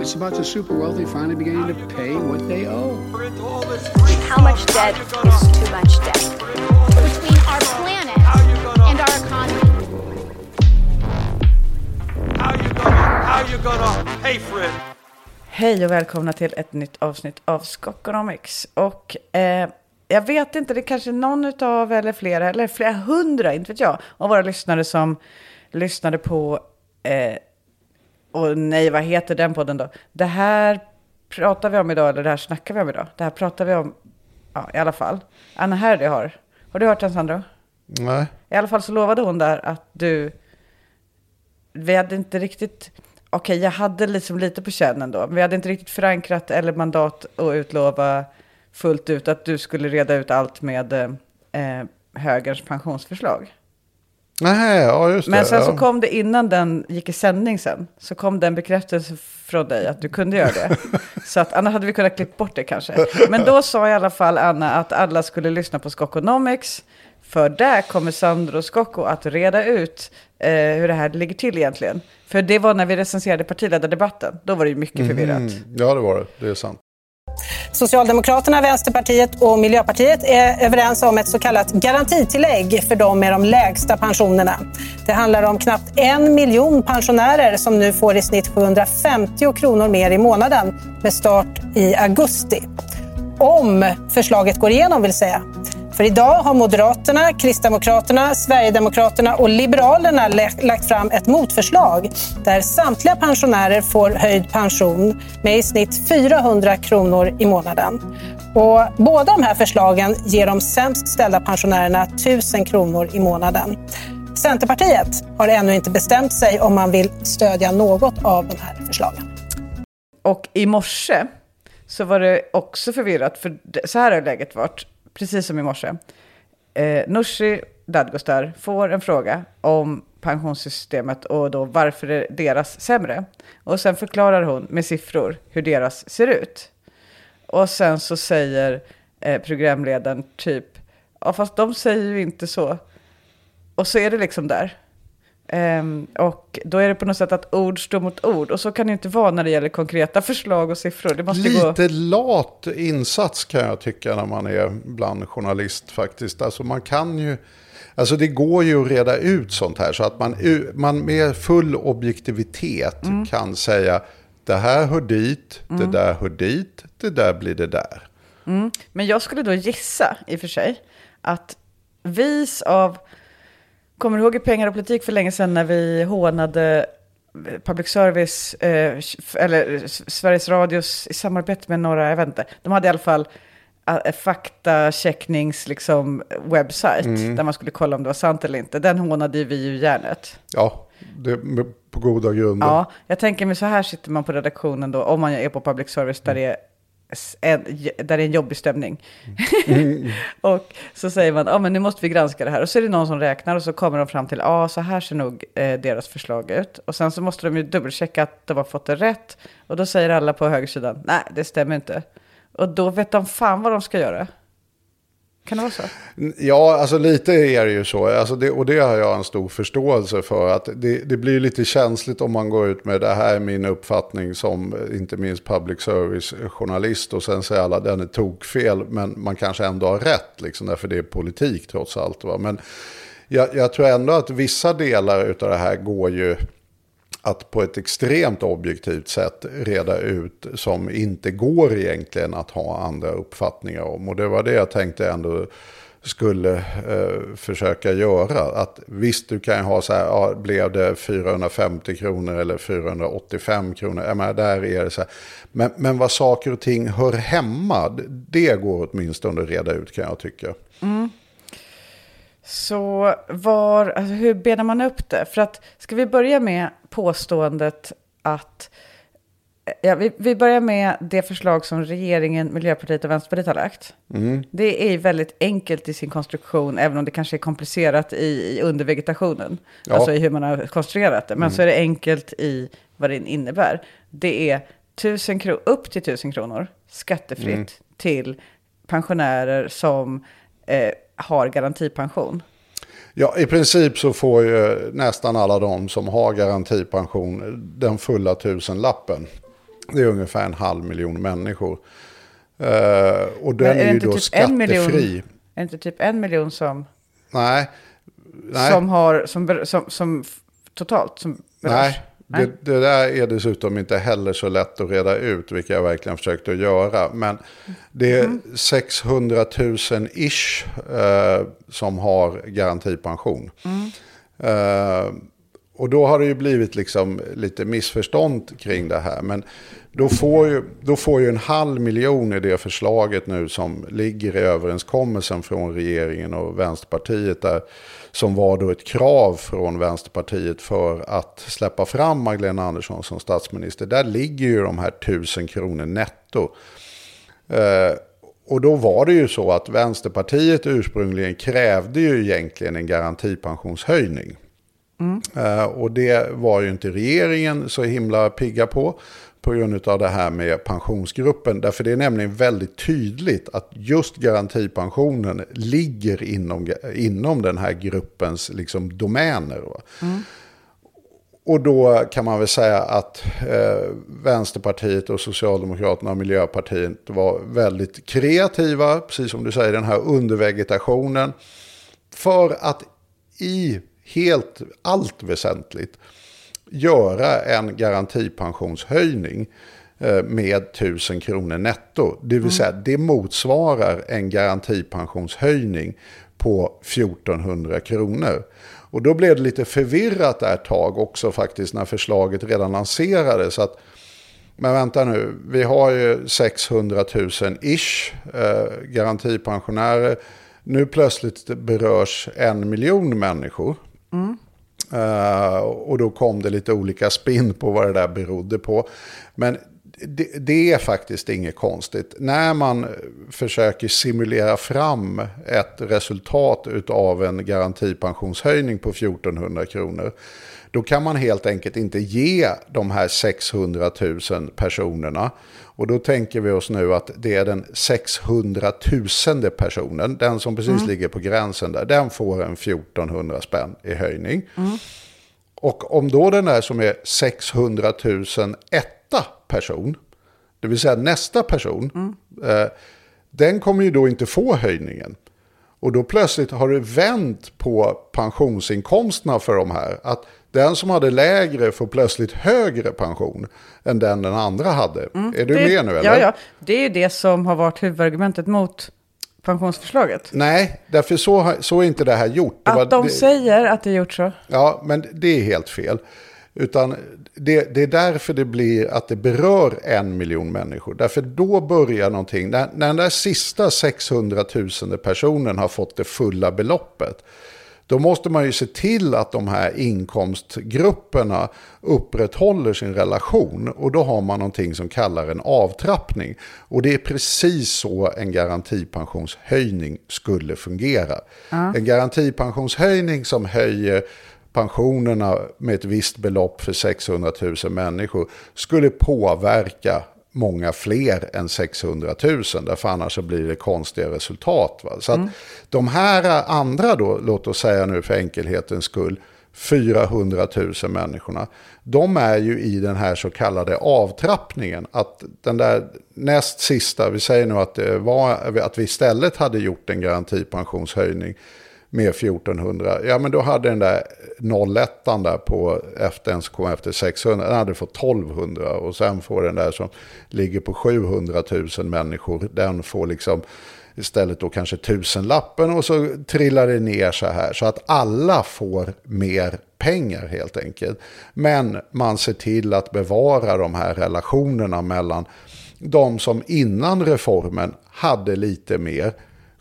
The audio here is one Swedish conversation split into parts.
It's about the super wealthy finally beginning to pay what they owe. How much debt is too much debt? between our planet and our economy. How you gonna, how you gonna pay for it? Hej och välkomna till ett nytt avsnitt av Skokonomics. Och eh, jag vet inte, det är kanske någon utav, eller flera, eller flera hundra, inte vet jag, av våra lyssnare som lyssnade på, eh, och nej, vad heter den podden då? Det här pratar vi om idag, eller det här snackar vi om idag. Det här pratar vi om, ja, i alla fall. Anna Herdy har. Har du hört den, Sandro? Nej. I alla fall så lovade hon där att du... Vi hade inte riktigt... Okej, jag hade liksom lite på känn ändå. Men vi hade inte riktigt förankrat eller mandat att utlova fullt ut att du skulle reda ut allt med eh, högerns pensionsförslag. Nej, ja just det. Men sen så kom det innan den gick i sändning sen. Så kom det en bekräftelse från dig att du kunde göra det. så att annars hade vi kunnat klippa bort det kanske. Men då sa i alla fall Anna att alla skulle lyssna på Skokonomics. För där kommer Sandro Skocko att reda ut eh, hur det här ligger till egentligen. För det var när vi recenserade partiledardebatten. Då var det ju mycket förvirrat. Mm, ja, det var det. Det är sant. Socialdemokraterna, Vänsterpartiet och Miljöpartiet är överens om ett så kallat garantitillägg för de med de lägsta pensionerna. Det handlar om knappt en miljon pensionärer som nu får i snitt 750 kronor mer i månaden med start i augusti. Om förslaget går igenom vill säga. För idag har Moderaterna, Kristdemokraterna, Sverigedemokraterna och Liberalerna lagt fram ett motförslag där samtliga pensionärer får höjd pension med i snitt 400 kronor i månaden. Och båda de här förslagen ger de sämst ställda pensionärerna 1000 kronor i månaden. Centerpartiet har ännu inte bestämt sig om man vill stödja något av de här förslagen. Och i morse så var det också förvirrat, för så här har läget varit, precis som i morse. Eh, Nooshi Dadgostar får en fråga om pensionssystemet och då varför är deras sämre. Och sen förklarar hon med siffror hur deras ser ut. Och sen så säger eh, programledaren typ, ja fast de säger ju inte så. Och så är det liksom där. Ehm, och då är det på något sätt att ord står mot ord. Och så kan det inte vara när det gäller konkreta förslag och siffror. Det måste gå... Lite lat insats kan jag tycka när man är bland journalist faktiskt. Alltså man kan ju... Alltså det går ju att reda ut sånt här så att man, man med full objektivitet Mm. kan säga det här hör dit, det där hör dit, det där blir det där. Men jag skulle då gissa, i och för sig, att vis av... Kommer du ihåg i Pengar och politik för länge sedan när vi hånade public service, eh, eller S- Sveriges Radios i samarbete med några, jag vet inte. De hade i alla fall eh, faktachecknings liksom, webbsite där man skulle kolla om det var sant eller inte. Den hånade ju vi ju järnet. Ja, det, på goda grunder. Ja, jag tänker mig så här sitter man på redaktionen då, om man är på public service där det är en, där det är en jobbig stämning. och så säger man, ja men nu måste vi granska det här. Och så är det någon som räknar och så kommer de fram till, ja så här ser nog eh, deras förslag ut. Och sen så måste de ju dubbelchecka att de har fått det rätt. Och då säger alla på högersidan, nej det stämmer inte. Och då vet de fan vad de ska göra. Kan det vara så? Ja, alltså lite är det ju så. Alltså det, och det har jag en stor förståelse för. att det, det blir lite känsligt om man går ut med det här är min uppfattning som eh, inte minst public service-journalist. Och sen säger alla den är tokfel. Men man kanske ändå har rätt. Liksom, därför det är politik trots allt. Va? Men jag, jag tror ändå att vissa delar av det här går ju att på ett extremt objektivt sätt reda ut som inte går egentligen att ha andra uppfattningar om. Och det var det jag tänkte ändå skulle eh, försöka göra. Att visst, du kan ju ha så här, ja, blev det 450 kronor eller 485 kronor? Jag menar, där är det så här. Men, men vad saker och ting hör hemma, det går åtminstone att reda ut kan jag tycka. Mm. Så var, alltså hur benar man upp det? För att, ska vi börja med påståendet att, ja, vi, vi börjar med det förslag som regeringen, Miljöpartiet och Vänsterpartiet har lagt. Det är väldigt enkelt i sin konstruktion, även om det kanske är komplicerat i, i undervegetationen. Ja. Alltså i hur man har konstruerat det. Men så är det enkelt i vad det innebär. Det är 1000 kro- upp till 1000 kronor skattefritt till pensionärer som eh, har garantipension. Ja, i princip så får ju nästan alla de som har garantipension den fulla tusenlappen. Det är ungefär en halv miljon människor. Eh, och den Men är, ju då typ en miljon, skattefri. är det inte typ en miljon som, Nej, nej. som har, som, som, som totalt, som berörs? Nej, det, det där är dessutom inte heller så lätt att reda ut, vilket jag verkligen försökte att göra. Men det är 600 000 ish eh, som har garantipension. Eh, och då har det ju blivit liksom lite missförstånd kring det här. Men då får, ju, då får ju en halv miljon i det förslaget nu som ligger i överenskommelsen från regeringen och Vänsterpartiet. Där, som var då ett krav från Vänsterpartiet för att släppa fram Magdalena Andersson som statsminister. Där ligger ju de här tusen kronor netto. Eh, och då var det ju så att Vänsterpartiet ursprungligen krävde ju egentligen en garantipensionshöjning. Eh, och det var ju inte regeringen så himla pigga på. På grund av det här med pensionsgruppen. Därför det är nämligen väldigt tydligt att just garantipensionen ligger inom, inom den här gruppens liksom, domäner. Va? Och då kan man väl säga att eh, Vänsterpartiet och Socialdemokraterna och Miljöpartiet var väldigt kreativa, precis som du säger, den här undervegetationen. För att i helt allt väsentligt göra en garantipensionshöjning eh, med 1000 kronor netto. Det vill säga det motsvarar en garantipensionshöjning på 1400 kronor. Och då blev det lite förvirrat där ett tag också faktiskt när förslaget redan lanserades. Att, men vänta nu, vi har ju 600 000 ish eh, garantipensionärer. Nu plötsligt berörs en miljon människor. Eh, och då kom det lite olika spinn på vad det där berodde på. Men det, det är faktiskt inget konstigt. När man försöker simulera fram ett resultat av en garantipensionshöjning på 1400 kronor. Då kan man helt enkelt inte ge de här 600 000 personerna. Och då tänker vi oss nu att det är den 600 000 personen, den som precis ligger på gränsen där, den får en 1400 spänn i höjning. Och om då den där som är 600 000 etta person, det vill säga nästa person, eh, den kommer ju då inte få höjningen. Och då plötsligt har det vänt på pensionsinkomsterna för de här. Att den som hade lägre får plötsligt högre pension än den den andra hade. Är du Det- med nu eller? Ja, ja. Det är ju det som har varit huvudargumentet mot pensionsförslaget. Nej, därför så, så är inte det här gjort. Det var- Att de det- säger att det är gjort så. Ja, men det är helt fel. Utan det, det är därför det blir att det berör en miljon människor. Därför då börjar någonting. När, när den där sista 600 000 personen har fått det fulla beloppet. Då måste man ju se till att de här inkomstgrupperna upprätthåller sin relation. Och då har man någonting som kallar en avtrappning. Och det är precis så en garantipensionshöjning skulle fungera. En garantipensionshöjning som höjer pensionerna med ett visst belopp för 600 000 människor skulle påverka många fler än 600 000. Därför annars så blir det konstiga resultat. Va? Så att de här andra då, låt oss säga nu för enkelhetens skull, 400 000 människorna, de är ju i den här så kallade avtrappningen. Att den där näst sista, vi säger nu att, det var, att vi istället hade gjort en garantipensionshöjning med 1400. Ja, men då hade den där 01 där på efter en som kom efter 600, den hade fått 1200. Och sen får den där som ligger på 700 000 människor, den får liksom istället då kanske tusenlappen och så trillar det ner så här. Så att alla får mer pengar helt enkelt. Men man ser till att bevara de här relationerna mellan de som innan reformen hade lite mer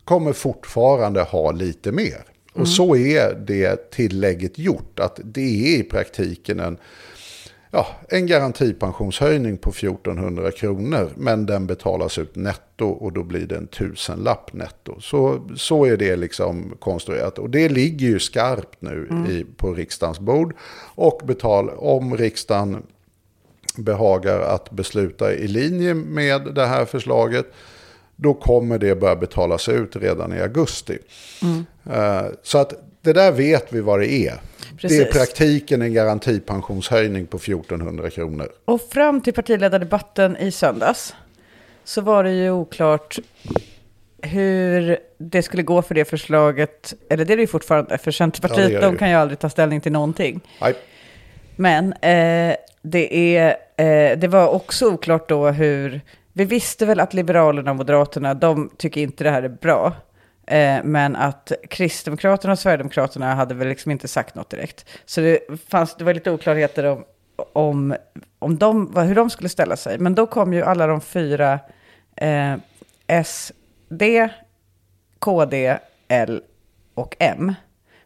kommer fortfarande ha lite mer. Och så är det tillägget gjort. Att det är i praktiken en, ja, en garantipensionshöjning på 1400 kronor. Men den betalas ut netto och då blir det en tusenlapp netto. Så, så är det liksom konstruerat. Och det ligger ju skarpt nu i, på riksdagens bord. Och betal, om riksdagen behagar att besluta i linje med det här förslaget då kommer det börja betalas ut redan i augusti. Eh, Så att det där vet vi vad det är. Det är i Precis. praktiken en garantipensionshöjning på 1400 kronor. Och fram till partiledardebatten i söndags så var det ju oklart hur det skulle gå för det förslaget, eller det är det ju fortfarande, för Centerpartiet Ja, de kan ju aldrig ta ställning till någonting. Nej. Men eh, det, är, eh, det var också oklart då hur, vi visste väl att Liberalerna och Moderaterna, de tycker inte det här är bra. Eh, men att Kristdemokraterna och Sverigedemokraterna hade väl liksom inte sagt något direkt. Så det, fanns, det var lite oklarheter om, om, om de, hur de skulle ställa sig. Men då kom ju alla de fyra eh, SD, KD, L och M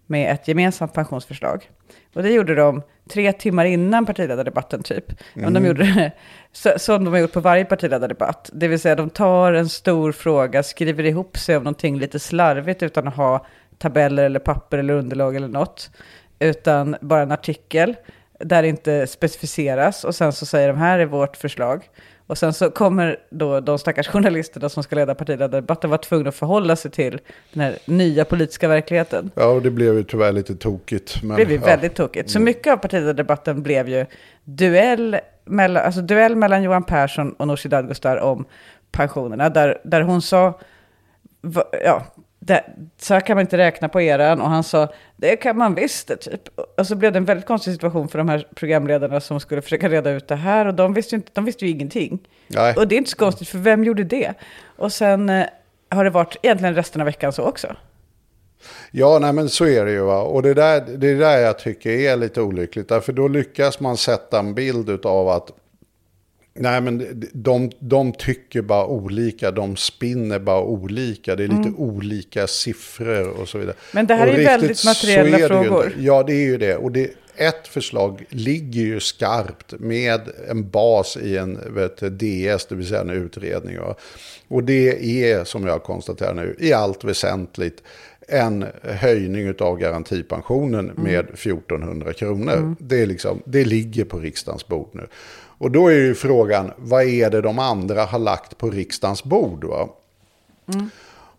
med ett gemensamt pensionsförslag. Och det gjorde de tre timmar innan partiledardebatten typ. Men de gjorde det så, som de har gjort på varje partiledardebatt. Det vill säga de tar en stor fråga, skriver ihop sig om någonting lite slarvigt utan att ha tabeller eller papper eller underlag eller något. Utan bara en artikel där det inte specificeras. Och sen så säger de här är vårt förslag. Och sen så kommer då de stackars journalisterna som ska leda partiledardebatten vara tvungna att förhålla sig till den här nya politiska verkligheten. Ja, och det blev ju tyvärr lite tokigt. Men, Det blev ju ja. väldigt tokigt. Så mycket av partiledardebatten blev ju duell mellan, alltså duell mellan Johan Persson och Nooshi Dadgostar om pensionerna. Där, där hon sa, ja, det, så här kan man inte räkna på eran. Och han sa, det kan man visst det, typ. Och så blev det en väldigt konstig situation för de här programledarna som skulle försöka reda ut det här. Och de visste ju, inte, de visste ju ingenting. Nej. Och det är inte så konstigt, för vem gjorde det? Och sen eh, har det varit egentligen resten av veckan så också. Ja, nej men så är det ju. Va? Och det där, det är där jag tycker är lite olyckligt. Därför då lyckas man sätta en bild av att Nej, men de, de tycker bara olika, de spinner bara olika, det är lite olika siffror och så vidare. Mm. Men det här Och är ju väldigt materiella det frågor. inte. Ja, det är ju det. Och det, ett förslag ligger ju skarpt med en bas i en vet, du, DS, det vill säga en utredning. Och det är, som jag konstaterar nu, i allt väsentligt en höjning av garantipensionen Mm. med 1400 kronor. Det, är liksom, det ligger på riksdagens bord nu. Och då är ju frågan, vad är det de andra har lagt på riksdagens bord? Va?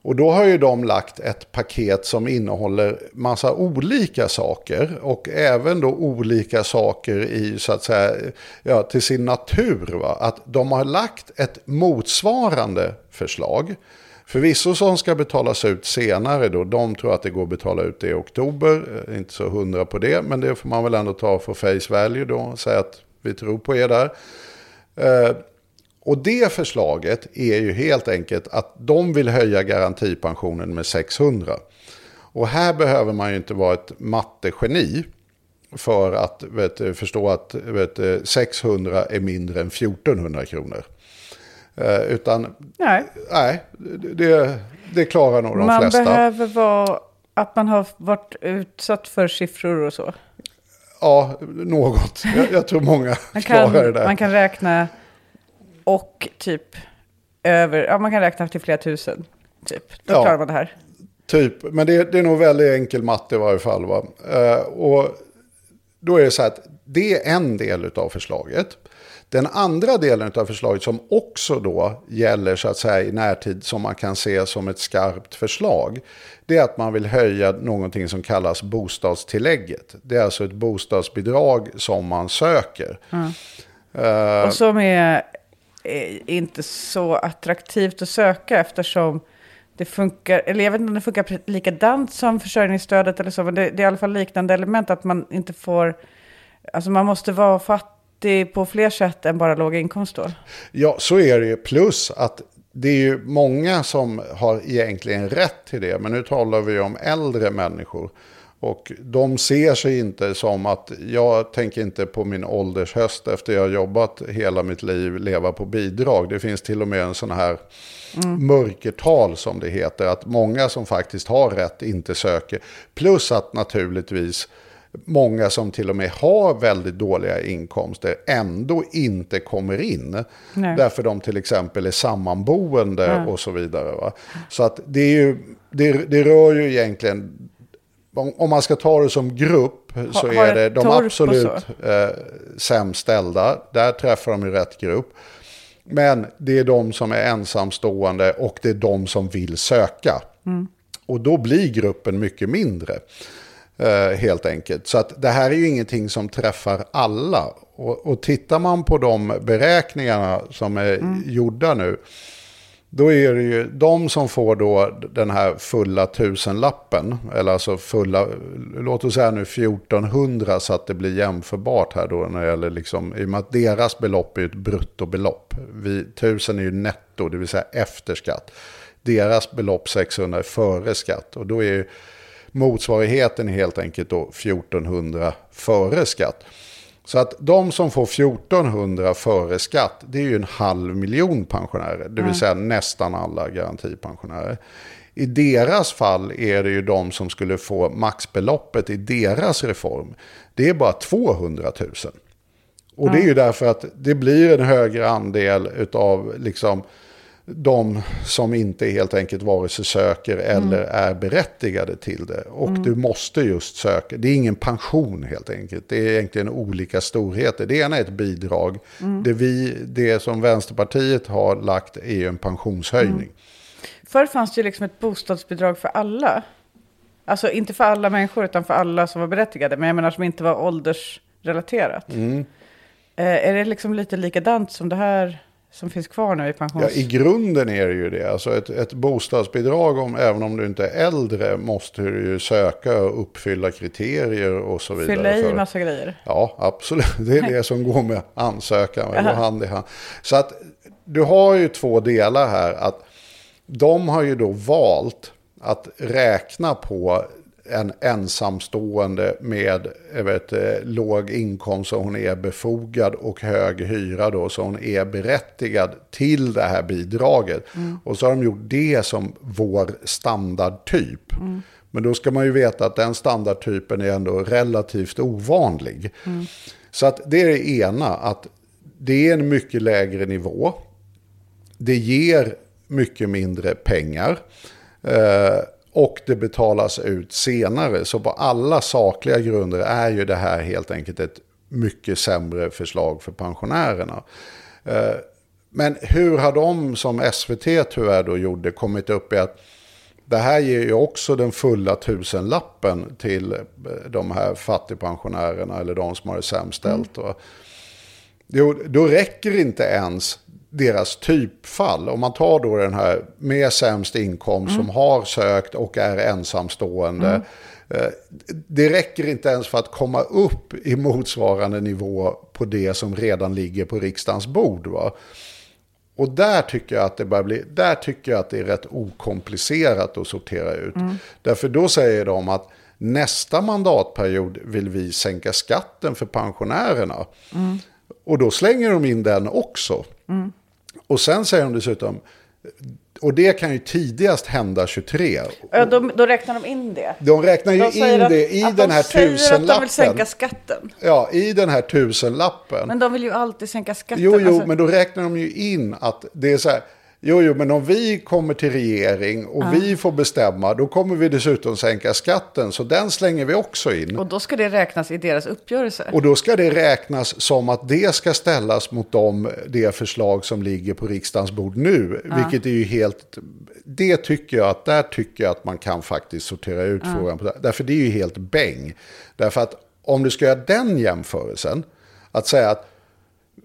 Och då har ju de lagt ett paket som innehåller massa olika saker och även då olika saker i så att säga ja, till sin natur. Va? Att de har lagt ett motsvarande förslag. Förvisso som ska betalas ut senare då. De tror att det går att betala ut det i oktober. Eh, Inte så hundra på det. Men det får man väl ändå ta för face value då. Säga att vi tror på er där. Eh, och det förslaget är ju helt enkelt att de vill höja garantipensionen med 600. Och här behöver man ju inte vara ett mattegeni för att vet, förstå att vet, du, 600 är mindre än 1400 kronor. Eh, utan Nej, nej, det, det klarar nog de man flesta. behöver vara att man har varit utsatt för siffror och så. Ja, något. Jag, jag tror många Man klarar det kan, där. man kan räkna och typ över, ja man kan räkna till flera tusen. Typ. Då Ja. klarar man det här. Typ, men det, det är nog väldigt enkel matte i varje fall. Va? Eh, och då är det så här att det är en del av förslaget. Den andra delen av förslaget som också då gäller så att säga i närtid som man kan se som ett skarpt förslag. Det är att man vill höja någonting som kallas bostadstillägget. Det är alltså ett bostadsbidrag som man söker. Eh, Och som är, är inte så attraktivt att söka eftersom det funkar, eller jag vet inte om det funkar likadant som försörjningsstödet eller så, men det, det är i alla fall liknande element att man inte får, alltså man måste vara fattig på fler sätt än bara låga inkomster. Ja, så är det ju. Plus att det är ju många som har egentligen rätt till det. Men nu talar vi om äldre människor. Och de ser sig inte som att jag tänker inte på min åldershöst efter jag har jobbat hela mitt liv leva på bidrag. Det finns till och med en sån här mörkertal som det heter. Att många som faktiskt har rätt inte söker. Plus att naturligtvis många som till och med har väldigt dåliga inkomster ändå inte kommer in. Nej. Därför de till exempel är sammanboende och så vidare. Va? Så att det, är ju, det, det rör ju egentligen, om, om man ska ta det som grupp så har är det de absolut så. eh, sämst ställda. Där träffar de ju rätt grupp. Men det är de som är ensamstående och det är de som vill söka. Och då blir gruppen mycket mindre. Eh, helt enkelt. Så att det här är ju ingenting som träffar alla. Och, och tittar man på de beräkningarna som är gjorda nu. Då är det ju de som får då den här fulla tusenlappen. Eller alltså fulla, låt oss säga nu 1400 så att det blir jämförbart här då. När det gäller liksom, I och med att deras belopp är ett bruttobelopp. Vi, tusen är ju netto, det vill säga efter skatt. Deras belopp 600 är före skatt. Och då är ju motsvarigheten helt enkelt då 1400 före skatt. Så att de som får 1400 före skatt, det är ju en halv miljon pensionärer. Det vill säga nästan alla garantipensionärer. I deras fall är det ju de som skulle få maxbeloppet i deras reform. Det är bara 200 000. Och det är ju därför att det blir en högre andel av liksom de som inte helt enkelt vare sig söker eller är berättigade till det. Och du måste just söka. Det är ingen pension helt enkelt. Det är egentligen olika storheter. Det ena är ett bidrag. Det, vi, det som Vänsterpartiet har lagt är ju en pensionshöjning. Förr fanns det ju liksom ett bostadsbidrag för alla. Alltså inte för alla människor utan för alla som var berättigade. Men jag menar som inte var åldersrelaterat. Mm. Eh, är det liksom lite likadant som det här som finns kvar nu i pensions... Ja, I grunden är det ju det. Alltså ett, ett bostadsbidrag, om, även om du inte är äldre, måste du ju söka och uppfylla kriterier och så vidare. Fylla i för- massa grejer. Ja, absolut. Det är det som går med ansökan. Det går hand i hand. Så att du har ju två delar här. Att de har ju då valt att räkna på en ensamstående med vet, eh, låg inkomst så hon är befogad och hög hyra då så hon är berättigad till det här bidraget. Och så har de gjort det som vår standardtyp. Men då ska man ju veta att den standardtypen är ändå relativt ovanlig. Så att det är det ena, att det är en mycket lägre nivå. Det ger mycket mindre pengar. Eh, och det betalas ut senare. Så på alla sakliga grunder är ju det här helt enkelt ett mycket sämre förslag för pensionärerna. Eh, men hur har de som SVT tyvärr då gjorde kommit upp i att det här ger ju också den fulla tusenlappen till eh, de här fattigpensionärerna eller de som har det sämst ställt. va. Jo, då räcker inte ens deras typfall. Om man tar då den här med sämst inkomst som har sökt och är ensamstående. eh, Det räcker inte ens för att komma upp i motsvarande nivå på det som redan ligger på riksdagens bord. Va? Och där tycker jag att det börjar bli, där tycker jag att det är rätt okomplicerat att sortera ut. Därför då säger de att nästa mandatperiod vill vi sänka skatten för pensionärerna. Och då slänger de in den också. Och sen säger de dessutom, och det kan ju tidigast hända 23. Ja, då, då räknar de in det. De räknar ju De in att- det i den de här säger att de tusenlappen. vill sänka skatten. Ja, i den här tusenlappen. Men de vill ju alltid sänka skatten. Jo, jo, Alltså, men då räknar de ju in att det är så här. Jo, jo, men om vi kommer till regering och vi får bestämma, då kommer vi dessutom sänka skatten. Så den slänger vi också in. Och då ska det räknas i deras uppgörelse. Och då ska det räknas som att det ska ställas mot de, det förslag som ligger på riksdagens bord nu. Vilket är ju helt... Det tycker jag att där tycker jag att man kan faktiskt sortera ut frågan. På det. Därför det är ju helt bäng. Därför att om du ska göra den jämförelsen, att säga att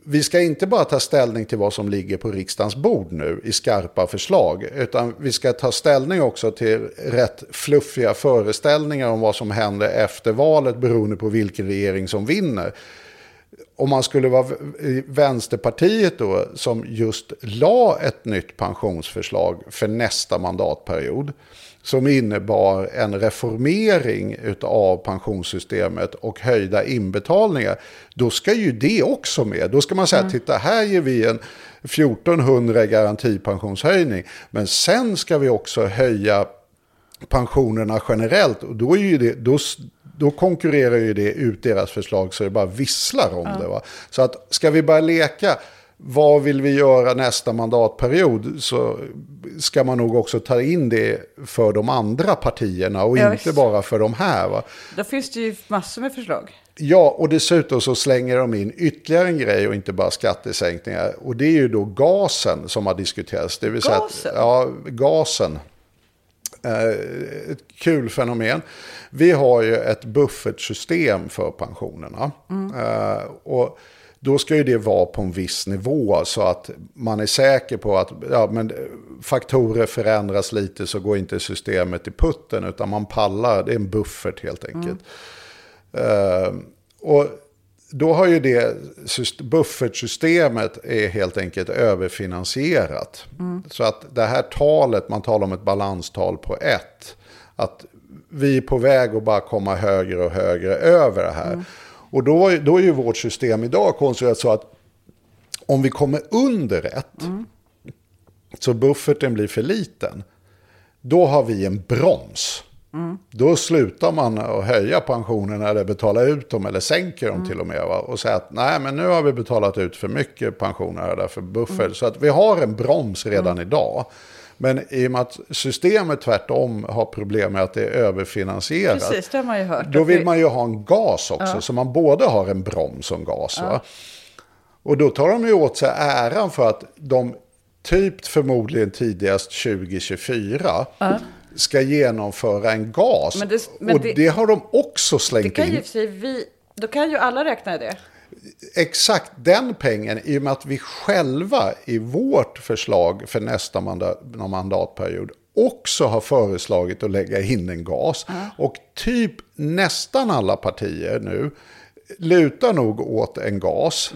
vi ska inte bara ta ställning till vad som ligger på riksdagens bord nu i skarpa förslag, utan vi ska ta ställning också till rätt fluffiga föreställningar om vad som händer efter valet beroende på vilken regering som vinner. Om man skulle vara Vänsterpartiet då som just la ett nytt pensionsförslag för nästa mandatperiod som innebar en reformering av pensionssystemet och höjda inbetalningar, då ska ju det också med. Då ska man säga, titta här ger vi en 1400 garantipensionshöjning, men sen ska vi också höja pensionerna generellt. Och då, är ju det, då, då konkurrerar ju det ut deras förslag så det bara visslar om det. Va? Så att ska vi börja leka, vad vill vi göra nästa mandatperiod så ska man nog också ta in det för de andra partierna och Ja, inte bara för de här. Va? Då finns det ju massor med förslag. Ja, och dessutom så slänger de in ytterligare en grej och inte bara skattesänkningar. Och det är ju då gasen som har diskuterats. Det vill säga att, Gasen? ja, gasen. Eh, ett kul fenomen. Vi har ju ett buffertsystem för pensionerna. Eh, och då ska ju det vara på en viss nivå så att man är säker på att ja, men faktorer förändras lite så går inte systemet i putten utan man pallar. Det är en buffert helt enkelt. Eh, och då har ju det syst- buffertsystemet är helt enkelt överfinansierat. Så att det här talet, man talar om ett balanstal på ett. Att vi är på väg att bara komma högre och högre över det här. Och då, då är ju vårt system idag konstruerat så att om vi kommer under ett, så bufferten blir för liten, då har vi en broms. Då slutar man att höja pensionerna eller betala ut dem eller sänker dem till och med. Va? Och säga att nej men nu har vi betalat ut för mycket pensioner här därför buffert. Så att vi har en broms redan idag. Men i och med att systemet tvärtom har problem med att det är överfinansierat. Precis, det har man ju hört. Då vill man ju ha en gas också. Så man både har en broms och en gas. Va? Och då tar de ju åt sig äran för att de typ förmodligen tidigast 2024 ska genomföra en gas. Men det- men och det- det, har de också Det slängt kan ju i in. vi... Då kan ju alla räkna i det. Exakt den pengen i och med att vi själva i vårt förslag för nästa mandat, mandatperiod också har föreslagit att lägga in en gas. Och typ nästan alla partier nu lutar nog åt en gas.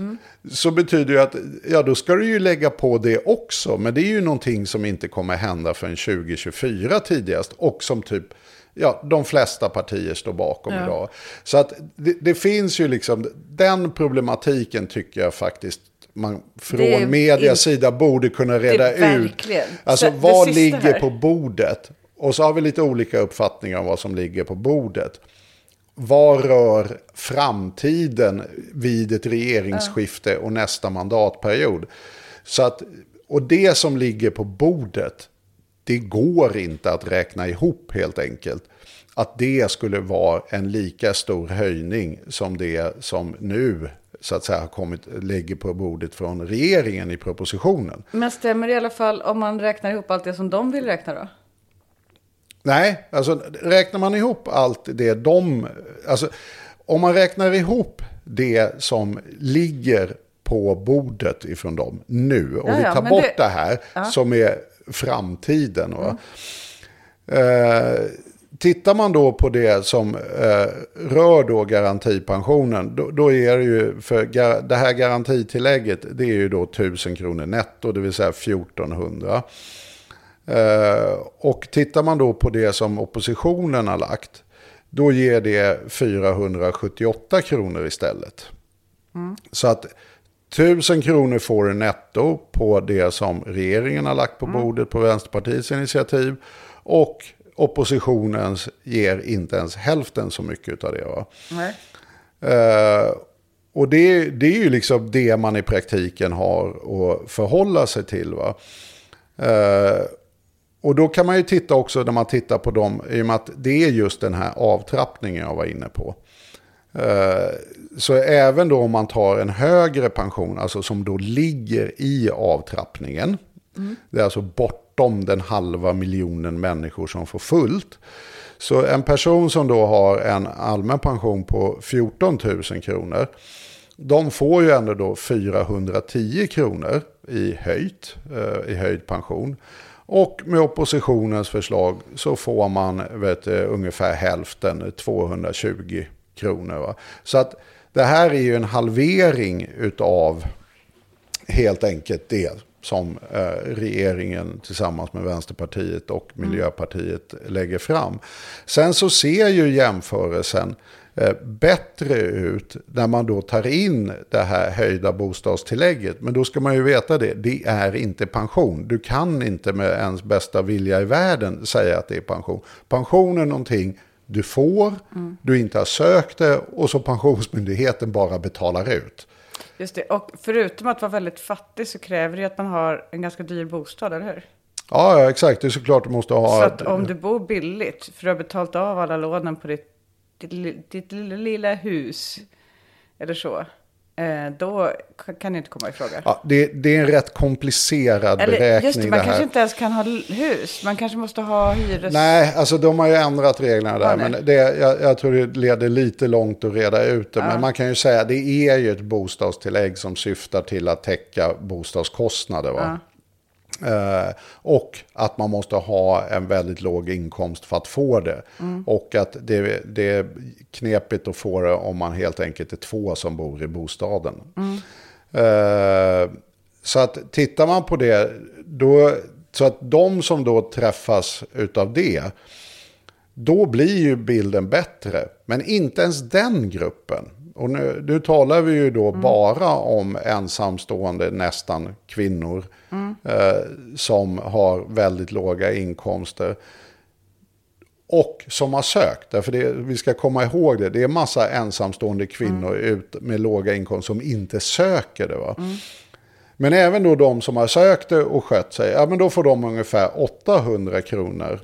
Så betyder det att ja, då ska du ju lägga på det också. Men det är ju någonting som inte kommer hända förrän 2024 tidigast. Och som typ ja, de flesta partier står bakom idag. Så att det, det finns ju liksom, den problematiken tycker jag faktiskt man från medias sida borde kunna reda ut. Alltså Så vad ligger här. på bordet? Och så har vi lite olika uppfattningar om vad som ligger på bordet. Vad rör framtiden vid ett regeringsskifte och nästa mandatperiod? Så att, och det som ligger på bordet, det går inte att räkna ihop helt enkelt. Att det skulle vara en lika stor höjning som det som nu så att säga har kommit, ligger på bordet från regeringen i propositionen. Men stämmer det i alla fall om man räknar ihop allt det som de vill räkna då? Nej, alltså räknar man ihop allt det de... Alltså, om man räknar ihop det som ligger på bordet ifrån dem nu och Ja, vi ja, tar bort det- det, här som är framtiden. Va? Eh, tittar man då på det som eh, rör då garantipensionen, då, då är det ju för gar, det här garantitillägget, det är ju då 1000 kronor netto, det vill säga 1400. Eh, och tittar man då på det som oppositionen har lagt, då ger det 478 kronor istället. Så att 1000 kronor får du netto på det som regeringen har lagt på bordet på Vänsterpartiets initiativ. Och oppositionens ger inte ens hälften så mycket av det. Va? Nej. Eh, och det, det är ju liksom det man i praktiken har att förhålla sig till. Va? Eh, och då kan man ju titta också när man tittar på dem, i och med att det är just den här avtrappningen jag var inne på. Eh, så även då om man tar en högre pension, alltså som då ligger i avtrappningen, det är alltså bortom den halva miljonen människor som får fullt. Så en person som då har en allmän pension på 14 000 kronor, de får ju ändå då 410 kronor i höjt, eh, i höjd pension. Och med oppositionens förslag så får man vet, ungefär hälften, 220 kronor. Va? Så att det här är ju en halvering utav helt enkelt det som eh, regeringen tillsammans med Vänsterpartiet och Miljöpartiet lägger fram. Sen så ser ju jämförelsen eh, bättre ut när man då tar in det här höjda bostadstillägget. Men då ska man ju veta det, det är inte pension. Du kan inte med ens bästa vilja i världen säga att det är pension. Pension är någonting du får, du inte har sökt det och så Pensionsmyndigheten bara betalar ut. Just det. Och förutom att vara väldigt fattig så kräver det att man har en ganska dyr bostad, eller hur? Ja, ja, exakt. Det är såklart du måste ha... Så att om du bor billigt, för du har betalt av alla lånen på ditt, ditt, ditt lilla hus, eller så. Eh, då kan det inte komma i fråga. Ja, det, det är en rätt komplicerad Eller beräkning just det, man det kanske inte ens kan ha hus. Man kanske måste ha hyres... Nej, alltså de har ju ändrat reglerna där. Ja, men det, jag, jag tror det leder lite långt att reda ut det. Men man kan ju säga att det är ju ett bostadstillägg som syftar till att täcka bostadskostnader. Va? Eh, och att man måste ha en väldigt låg inkomst för att få det. Och att det, det är knepigt att få det om man helt enkelt är två som bor i bostaden. Eh, så att tittar man på det, då, så att de som då träffas utav det, då blir ju bilden bättre. Men inte ens den gruppen. Och nu, nu talar vi ju då bara om ensamstående, nästan kvinnor, eh, som har väldigt låga inkomster. Och som har sökt, därför det, vi ska komma ihåg det, det är massa ensamstående kvinnor ut med låga inkomster som inte söker det. Va? Men även då de som har sökt det och skött sig, ja men då får de ungefär 800 kronor.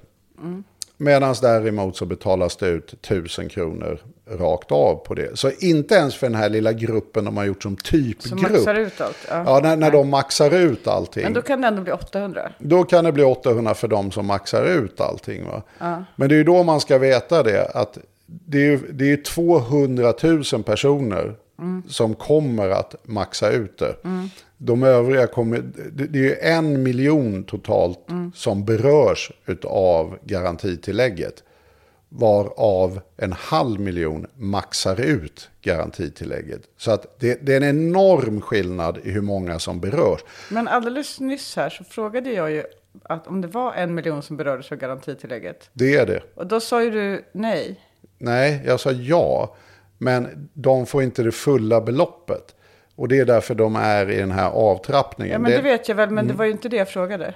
Medan däremot så betalas det ut 1000 kronor rakt av på det. Så inte ens för den här lilla gruppen de har gjort som typgrupp. Som maxar ut allt. Ja. Ja, när, när de maxar ut allting. Men då kan det ändå bli 800. Då kan det bli 800 för de som maxar ut allting. Va? Men det är ju då man ska veta det. Att det är, det är ju 200 000 personer som kommer att maxa ut det. De övriga kommer, det är ju en miljon totalt som berörs av garantitillägget. Varav en halv miljon maxar ut garantitillägget. Så att det, det är en enorm skillnad i hur många som berörs. Men alldeles nyss här så frågade jag ju att om det var en miljon som berördes av garantitillägget. Det är det. Och då sa ju du nej. Nej, jag sa ja. Men de får inte det fulla beloppet. Och det är därför de är i den här avtrappningen. Ja, men det det, vet jag väl, Mm. men det var ju inte det jag frågade.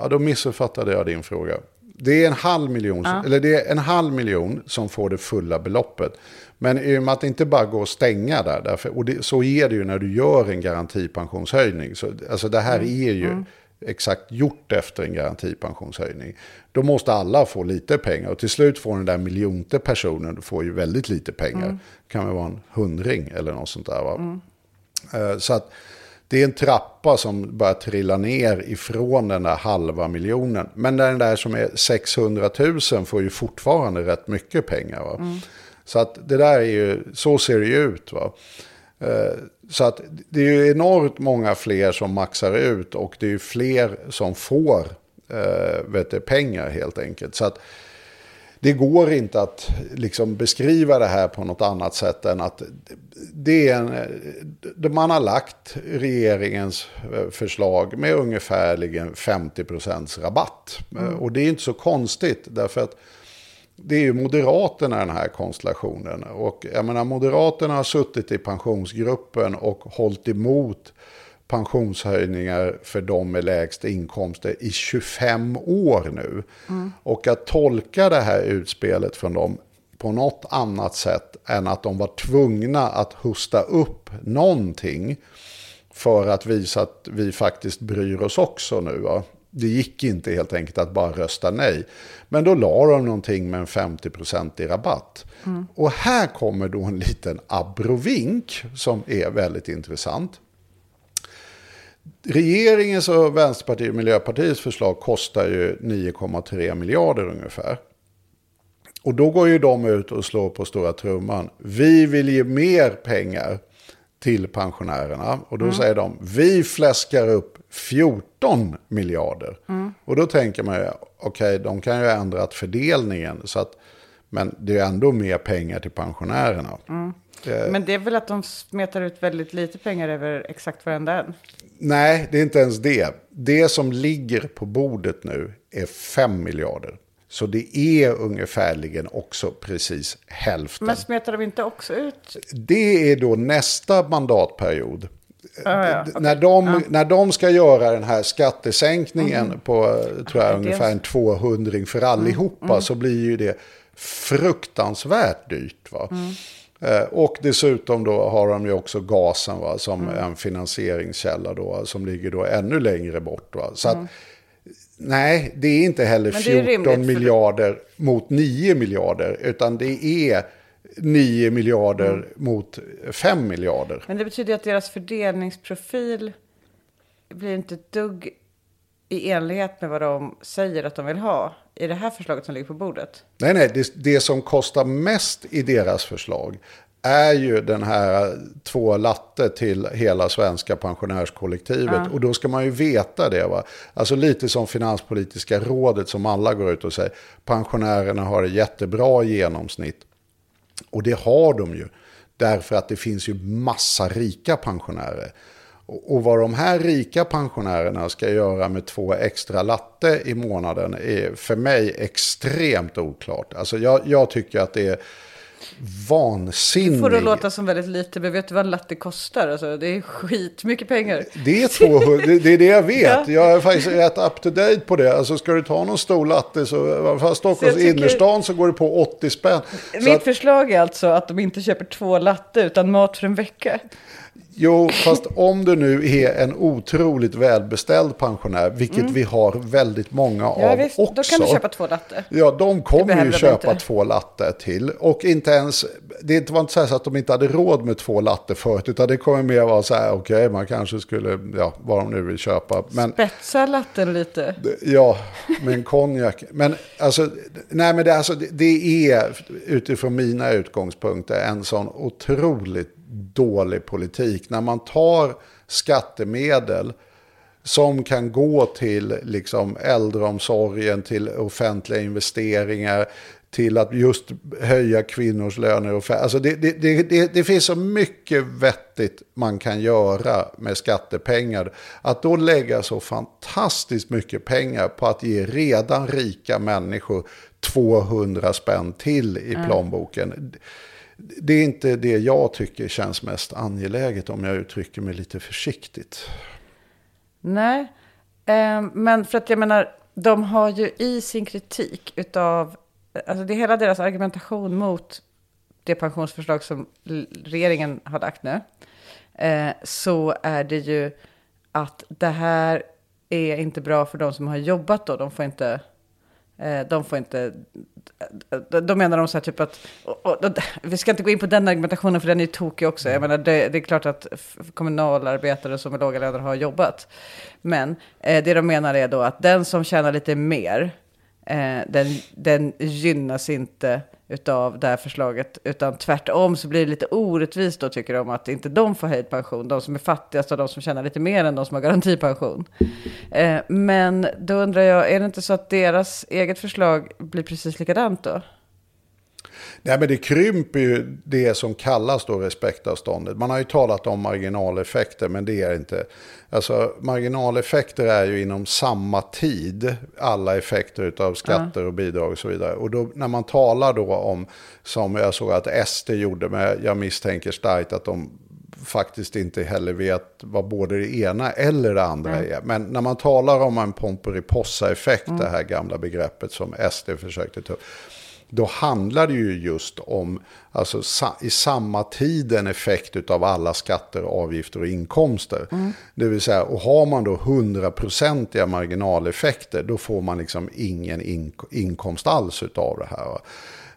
ja, då missuppfattade jag din fråga. Det är en halv miljon, eller det är en halv miljon som får det fulla beloppet. Men i och med att det inte bara går att stänga där, därför, och det, så är det ju när du gör en garantipensionshöjning. Så, alltså det här är ju exakt gjort efter en garantipensionshöjning. Då måste alla få lite pengar och till slut får den där miljonte personen får ju väldigt lite pengar. Det kan väl vara en hundring eller något sånt där. Va? Eh, Så att det är en trappa som börjar trilla ner ifrån den där halva miljonen. Men den där som är 600 000 får ju fortfarande rätt mycket pengar. Va? Så att det där är ju, så ser det ju ut. Va? Eh, Så att det är ju enormt många fler som maxar ut och det är ju fler som får eh, vet du, pengar helt enkelt. Så att det går inte att liksom beskriva det här på något annat sätt än att det är en, man har lagt regeringens eh, förslag med ungefärligen 50% rabatt. Eh, Och det är inte så konstigt därför att det är ju Moderaterna i den här konstellationen. Och jag menar, Moderaterna har suttit i pensionsgruppen och hållit emot pensionshöjningar för de med lägst inkomster i 25 år nu. Och att tolka det här utspelet från dem på något annat sätt än att de var tvungna att hosta upp någonting för att visa att vi faktiskt bryr oss också nu. Va? Det gick inte helt enkelt att bara rösta nej. Men då la de någonting med en 50% i rabatt. Och här kommer då en liten abrovink som är väldigt intressant. Regeringens och Vänsterpartiet och Miljöpartiets förslag kostar ju 9,3 miljarder ungefär. Och då går ju de ut och slår på stora trumman. Vi vill ge mer pengar till pensionärerna. Och då säger de, vi fläskar upp 14 miljarder. Och då tänker man ju, okej, de kan ju ha ändrat fördelningen. Så att, men det är ändå mer pengar till pensionärerna. Eh, Men det är väl att de smetar ut väldigt lite pengar över exakt varenda en. Nej, det är inte ens det. Det som ligger på bordet nu är 5 miljarder. Så det är ungefärligen också precis hälften. Men smetar de inte också ut? Det är då nästa mandatperiod. Ah, ja, D- när, de, när de ska göra den här skattesänkningen på eh, tror jag, Ah, ungefär en 200 för allihopa så blir ju det fruktansvärt dyrt. Va? Eh, Och dessutom då har de ju också gasen va, som en finansieringskälla då, som ligger då ännu längre bort. Va? Så att, nej, det är inte heller Men det är 14 rimligt, för- miljarder mot 9 miljarder, utan det är 9 miljarder mot 5 miljarder. Men det betyder att deras fördelningsprofil blir inte ett dugg i enlighet med vad de säger att de vill ha i det här förslaget som ligger på bordet. Nej, nej, det, det som kostar mest i deras förslag är ju den här två latte till hela svenska pensionärskollektivet. Och då ska man ju veta det. Va? Alltså lite som Finanspolitiska rådet som alla går ut och säger. Pensionärerna har det jättebra i genomsnitt. Och det har de ju. Därför att det finns ju massa rika pensionärer. Och vad de här rika pensionärerna ska göra med två extra latte i månaden är för mig extremt oklart. Alltså jag, jag tycker att det är vansinnigt. Får det låta som väldigt lite, men vet du vad en latte kostar? Alltså, det är skitmycket pengar. Det är 200, det, det är det jag vet. Ja. Jag är faktiskt rätt up to date på det. Alltså ska du ta någon stor latte så, fall Stockholms Så tycker- innerstan så går det på 80 spänn. Mitt att, förslag är alltså att de inte köper två latte utan mat för en vecka. Jo, fast om du nu är en otroligt välbeställd pensionär, vilket vi har väldigt många Mm. Ja, av visst, också. då kan du köpa två latte. Ja, de kommer ju köpa inte. två latte till. Och inte ens, det var inte så, så att de inte hade råd med två latte förut, utan det kommer mer vara så här, okej, man kanske skulle, ja, vad de nu vill köpa. Men Spetsa latten lite. Ja, med en konjak. Men alltså, nej men det, alltså, det är utifrån mina utgångspunkter en sån otroligt dålig politik. När man tar skattemedel som kan gå till liksom äldreomsorgen, till offentliga investeringar, till att just höja kvinnors löner. Alltså det, det, det, det, finns så mycket vettigt man kan göra med skattepengar. Att då lägga så fantastiskt mycket pengar på att ge redan rika människor 200 spänn till i plånboken. Det är inte det jag tycker känns mest angeläget om jag uttrycker mig lite försiktigt. Nej, eh, men för att jag menar, de har ju i sin kritik utav, alltså det är hela deras argumentation mot det pensionsförslag som regeringen har lagt nu, eh, så är det ju att det här är inte bra för de som har jobbat då, de får inte, eh, de får inte, då menar de så här typ att, och, och, och, vi ska inte gå in på den argumentationen för den är ju tokig också. Jag menar, det, det är klart att kommunalarbetare som är låga löner har jobbat. Men eh, det de menar är då att den som tjänar lite mer, eh, den, den gynnas inte utav det här förslaget, utan tvärtom så blir det lite orättvist då tycker de att inte de får höjd pension, de som är fattigast och de som tjänar lite mer än de som har garantipension. Eh, men då undrar jag, är det inte så att deras eget förslag blir precis likadant då? Nej, men det krymper ju det som kallas då respektavståndet. Man har ju talat om marginaleffekter, men det är inte. Alltså marginaleffekter är ju inom samma tid alla effekter av skatter och bidrag och så vidare. Och då, när man talar då om, som jag såg att SD gjorde med, jag misstänker starkt att de faktiskt inte heller vet vad både det ena eller det andra är. Men när man talar om en Pomperipossa-effekt, det här gamla begreppet som SD försökte ta upp, då handlar det ju just om, alltså sa, i samma tid en effekt av alla skatter, avgifter och inkomster. Det vill säga, och har man då hundraprocentiga marginaleffekter, då får man liksom ingen ink- inkomst alls av det här.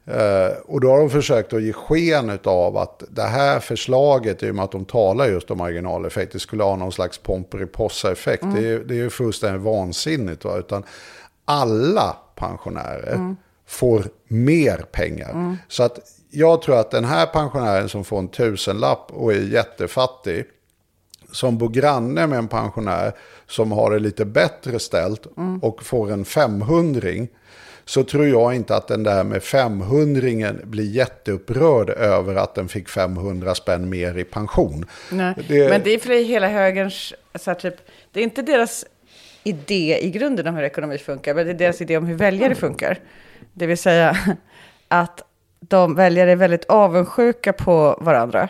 Eh, och då har de försökt att ge sken av att det här förslaget, i och med att de talar just om marginaleffekter, skulle ha någon slags Pomperipossa-effekt. Det, är, det är ju fullständigt vansinnigt. Va? Utan alla pensionärer får mer pengar. Så att jag tror att den här pensionären som får en tusenlapp och är jättefattig, som bor granne med en pensionär som har det lite bättre ställt och får en femhundring, så tror jag inte att den där med femhundringen blir jätteupprörd över att den fick 500 spänn mer i pension. Nej. Det- Men det är för hela högerns, så typ, det är inte deras idé i grunden om hur ekonomi funkar, men det är deras idé om hur väljare funkar. Det vill säga att de väljare är väldigt avundsjuka på varandra.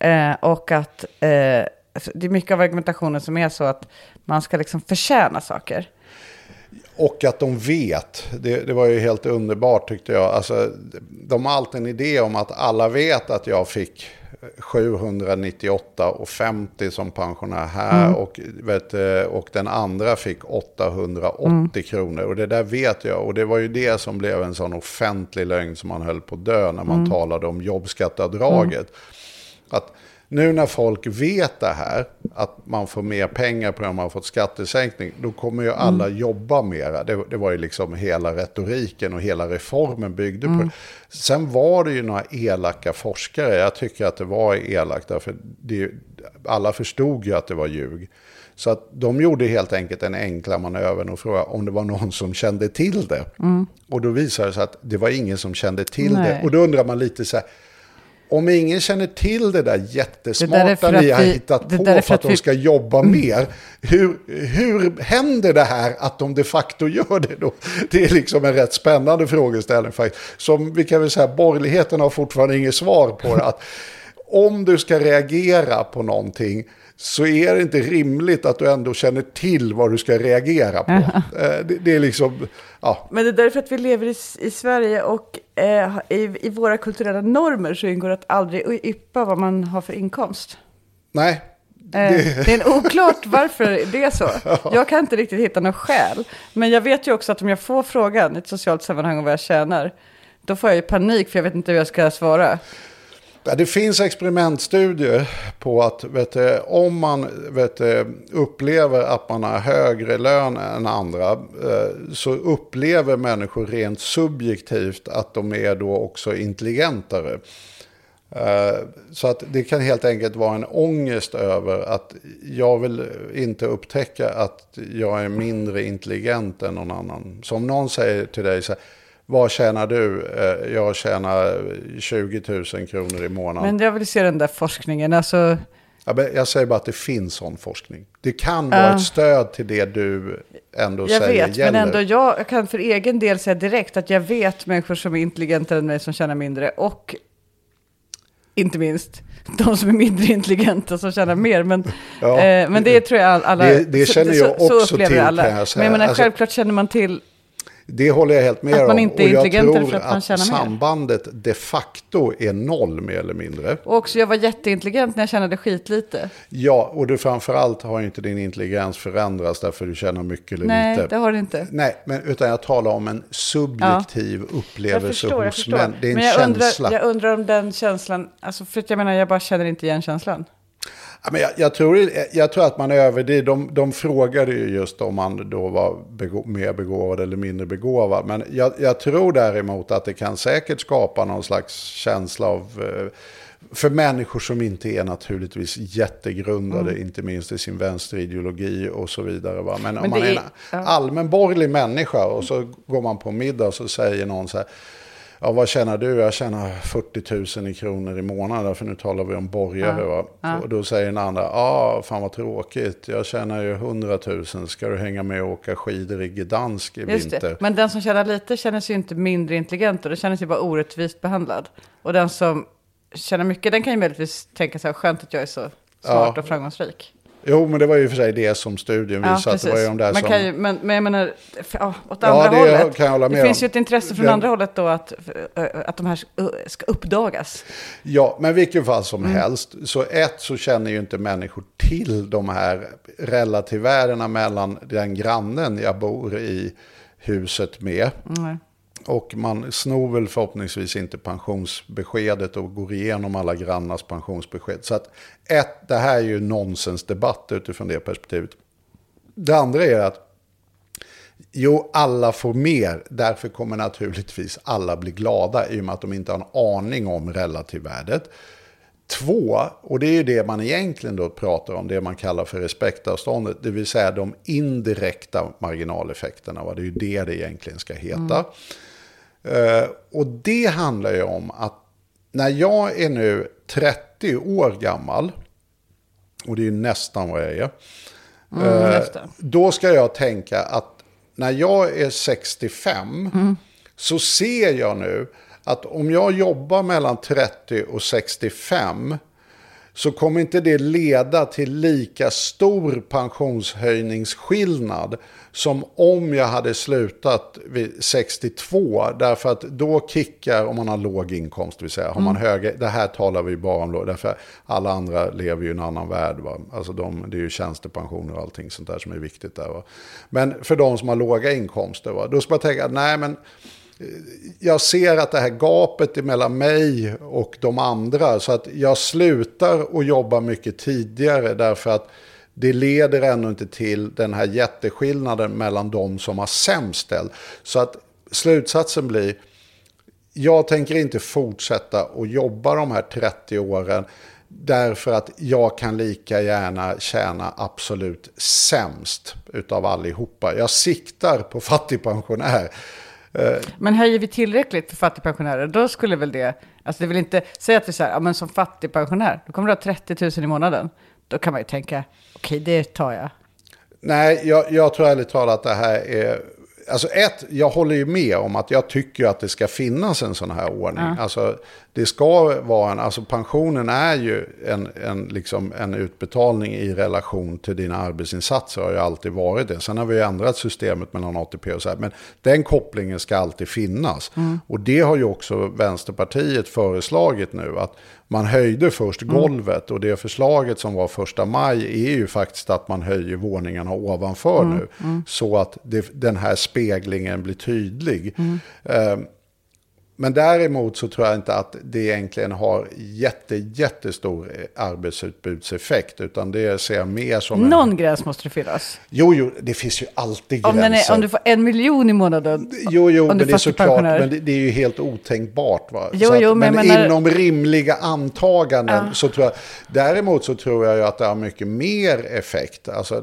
Eh, och att eh, alltså, det är mycket av argumentationen som är så att man ska liksom förtjäna saker. Och att de vet, det, det var ju helt underbart tyckte jag. Alltså, de har alltid en idé om att alla vet att jag fick 798,50 som pensionär här Mm. och, vet, du, och den andra fick 880 Mm. kronor. Och det där vet jag. Och det var ju det som blev en sån offentlig lögn som man höll på att dö när man Mm. talade om jobbskatteavdraget. Att nu när folk vet det här, att man får mer pengar på det man har fått skattesänkning, då kommer ju alla Mm. jobba mera. Det, det var ju liksom hela retoriken och hela reformen byggde Mm. på det. Sen var det ju några elaka forskare, jag tycker att det var elakt, därför det, alla förstod ju att det var ljug. Så att de gjorde helt enkelt en enkla manöver och frågade om det var någon som kände till det. Och då visade det sig att det var ingen som kände till det. Mm. Nej. Och då undrar man lite så här, om ingen känner till det där Det där är jättesmarta för ni att har vi- hittat det på där är för för att att de vi- ska jobba mer, hur, hur händer det här att de de facto gör det då? Det är liksom en rätt spännande frågeställning faktiskt. Som vi kan väl säga, borgerligheten har fortfarande inget svar på det. Att om du ska reagera på någonting så är det inte rimligt att du ändå känner till vad du ska reagera på. Eh, Det, det är liksom, ja, Men det är därför att vi lever i, i Sverige och eh, i, i våra kulturella normer så ingår att aldrig yppa vad man har för inkomst. nej. Eh, det... är en oklart varför det är så. Jag kan inte riktigt hitta något skäl. Men jag vet ju också att om jag får frågan i ett socialt sammanhang om vad jag tjänar, då får jag ju panik för jag vet inte hur jag ska svara. Det finns experimentstudier på att vet du, om man vet du, upplever att man har högre lön än andra eh, så upplever människor rent subjektivt att de är då också intelligentare. Eh, så att det kan helt enkelt vara en ångest över att jag vill inte upptäcka att jag är mindre intelligent än någon annan. Så om någon säger till dig så här, vad tjänar du? Eh, Jag tjänar 20 000 kronor i månaden. Men jag vill se den där forskningen. Alltså, Jag säger bara att det finns sån forskning. Det kan vara ett stöd till det du ändå jag säger vet, gäller. men ändå jag kan för egen del säga direkt att jag vet människor som är intelligentare än mig som tjänar mindre. Och inte minst de som är mindre intelligenta som tjänar mer. Men, Ja, eh, men det tror jag alla... det- det så- känner så, jag så också upplever till, alla. kan jag säga. Men jag menar, Alltså- självklart känner man till Det håller jag helt med Att man om. inte är och jag tror att man att tjänar mer. sambandet de facto är noll mer eller mindre. Och också jag var jätteintelligent när jag tjänade skitlite. Ja, och du framförallt har inte din intelligens förändrats därför du tjänar mycket eller Nej, lite. det har det inte. Nej, men, utan jag talar om en subjektiv Jag upplevelse förstår, jag hos förstår. män. Det är en Men jag känsla. undrar, jag undrar om den känslan, alltså för jag menar, jag bara känner inte igen känslan. Ja, men jag, jag, tror, jag tror att man överdriver. De, de frågade ju just om man då var begå, mer begåvad eller mindre begåvad. Men jag, jag tror däremot att det kan säkert skapa någon slags känsla av... eh, För människor som inte är naturligtvis jättegrundade, Mm. inte minst i sin vänsterideologi och så vidare. Va? Men, om Men man det är en är- ja. allmän borgerlig människa och så går man på middag och så säger någon så här. Ja, vad tjänar du? Jag tjänar 40 000 i kronor i månaden, för nu talar vi om borgare. Va? Och då säger den andra, ja, ah, fan vad tråkigt, jag tjänar ju 100 000, ska du hänga med och åka skidor i Gdansk i Just vinter? det. Men den som tjänar lite känner sig ju inte mindre intelligent och den känner sig bara orättvist behandlad. Och den som tjänar mycket, den kan ju möjligtvis tänka sig, skönt att jag är så smart Ja. och framgångsrik. Jo, men det var ju i och för sig det som studien Ja, visade. det var ju de där Man som... ju, men, men jag menar, åt Ja, andra det hållet. kan jag hålla med det finns om. ju ett intresse från Den- andra hållet då att, att de här ska uppdagas. Ja, men vilken fall som Mm. helst. Så ett så känner ju inte människor till de här relativvärdena mellan den grannen jag bor i huset med. Nej. Och man snor väl förhoppningsvis inte pensionsbeskedet och går igenom alla grannars pensionsbesked. Så att ett, det här är ju nonsensdebatt utifrån det perspektivet. Det andra är att Jo, alla får mer. Därför kommer naturligtvis alla bli glada i och med att de inte har en aning om relativvärdet. Två, och det är ju det man egentligen då pratar om, det man kallar för respektavståndet, det vill säga de indirekta marginaleffekterna. Va? Det är ju det det egentligen ska heta. Mm och det handlar ju om att när jag är nu 30 år gammal, och det är nästan vad jag är, Mm, Eh, då ska jag tänka att när jag är 65 Mm. så ser jag nu att om jag jobbar mellan 30 och 65 så kommer inte det leda till lika stor pensionshöjningsskillnad som om jag hade slutat vid 62. Därför att då kickar, om man har låg inkomst, vill säga har man höga, det här talar vi bara om då, därför alla andra lever ju i en annan värld. Va? Alltså de, det är ju tjänstepensioner och allting sånt där som är viktigt där. Va? Men för de som har låga inkomster, va? då ska man tänka, nej men jag ser att det här gapet är mellan mig och de andra. Så att jag slutar att jobba mycket tidigare därför att det leder ännu inte till den här jätteskillnaden mellan de som har sämst ställt. Så att slutsatsen blir, jag tänker inte fortsätta att jobba de här 30 åren därför att jag kan lika gärna tjäna absolut sämst utav allihopa. Jag siktar på fattigpensionär. Men höjer vi tillräckligt för fattigpensionärer, då skulle väl det... Alltså det vill inte... Säg att vi säger, ja men som fattigpensionär, då kommer du ha 30 000 i månaden. Då kan man ju tänka, okej det tar jag. Nej, jag, jag tror ärligt talat att det här är... Alltså ett, jag håller ju med om att jag tycker att det ska finnas en sån här ordning. Alltså det ska vara en, alltså pensionen är ju en, en, liksom en utbetalning i relation till dina arbetsinsatser. har ju alltid varit det. Sen har vi ju ändrat systemet mellan ATP och så här. Men den kopplingen ska alltid finnas. Och det har ju också Vänsterpartiet föreslagit nu. Att man höjde först golvet och det förslaget som var första maj är ju faktiskt att man höjer våningarna ovanför nu. Så att det, den här speglingen blir tydlig. Eh, men däremot så tror jag inte att det egentligen har jätte, jättestor arbetsutbudseffekt. Utan det ser jag mer som en... Någon gräns måste det finnas. Jo, jo, det finns ju alltid Om, gränser. är, om du får en miljon i månaden. Jo, jo, men det är såklart, men det, det är ju helt otänkbart. Va? Jo, att, jo, men men menar- inom rimliga antaganden så tror jag, däremot så tror jag ju att det har mycket mer effekt. Alltså, eh,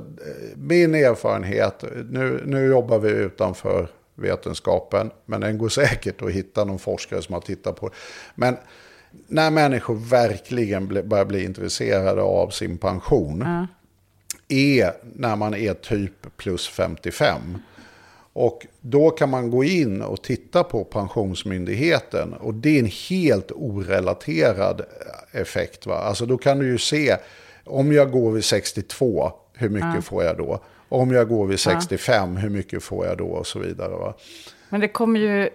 min erfarenhet, nu, nu jobbar vi utanför vetenskapen, men den går säkert att hitta någon forskare som har tittat på det. Men när människor verkligen börjar bli intresserade av sin pension, är när man är typ plus 55. Och då kan man gå in och titta på Pensionsmyndigheten. Och det är en helt orelaterad effekt. Va? Alltså då kan du ju se, om jag går vid 62, hur mycket får jag då? Om jag går vid 65, hur mycket får jag då? Och så vidare. Va? Men det kommer ju...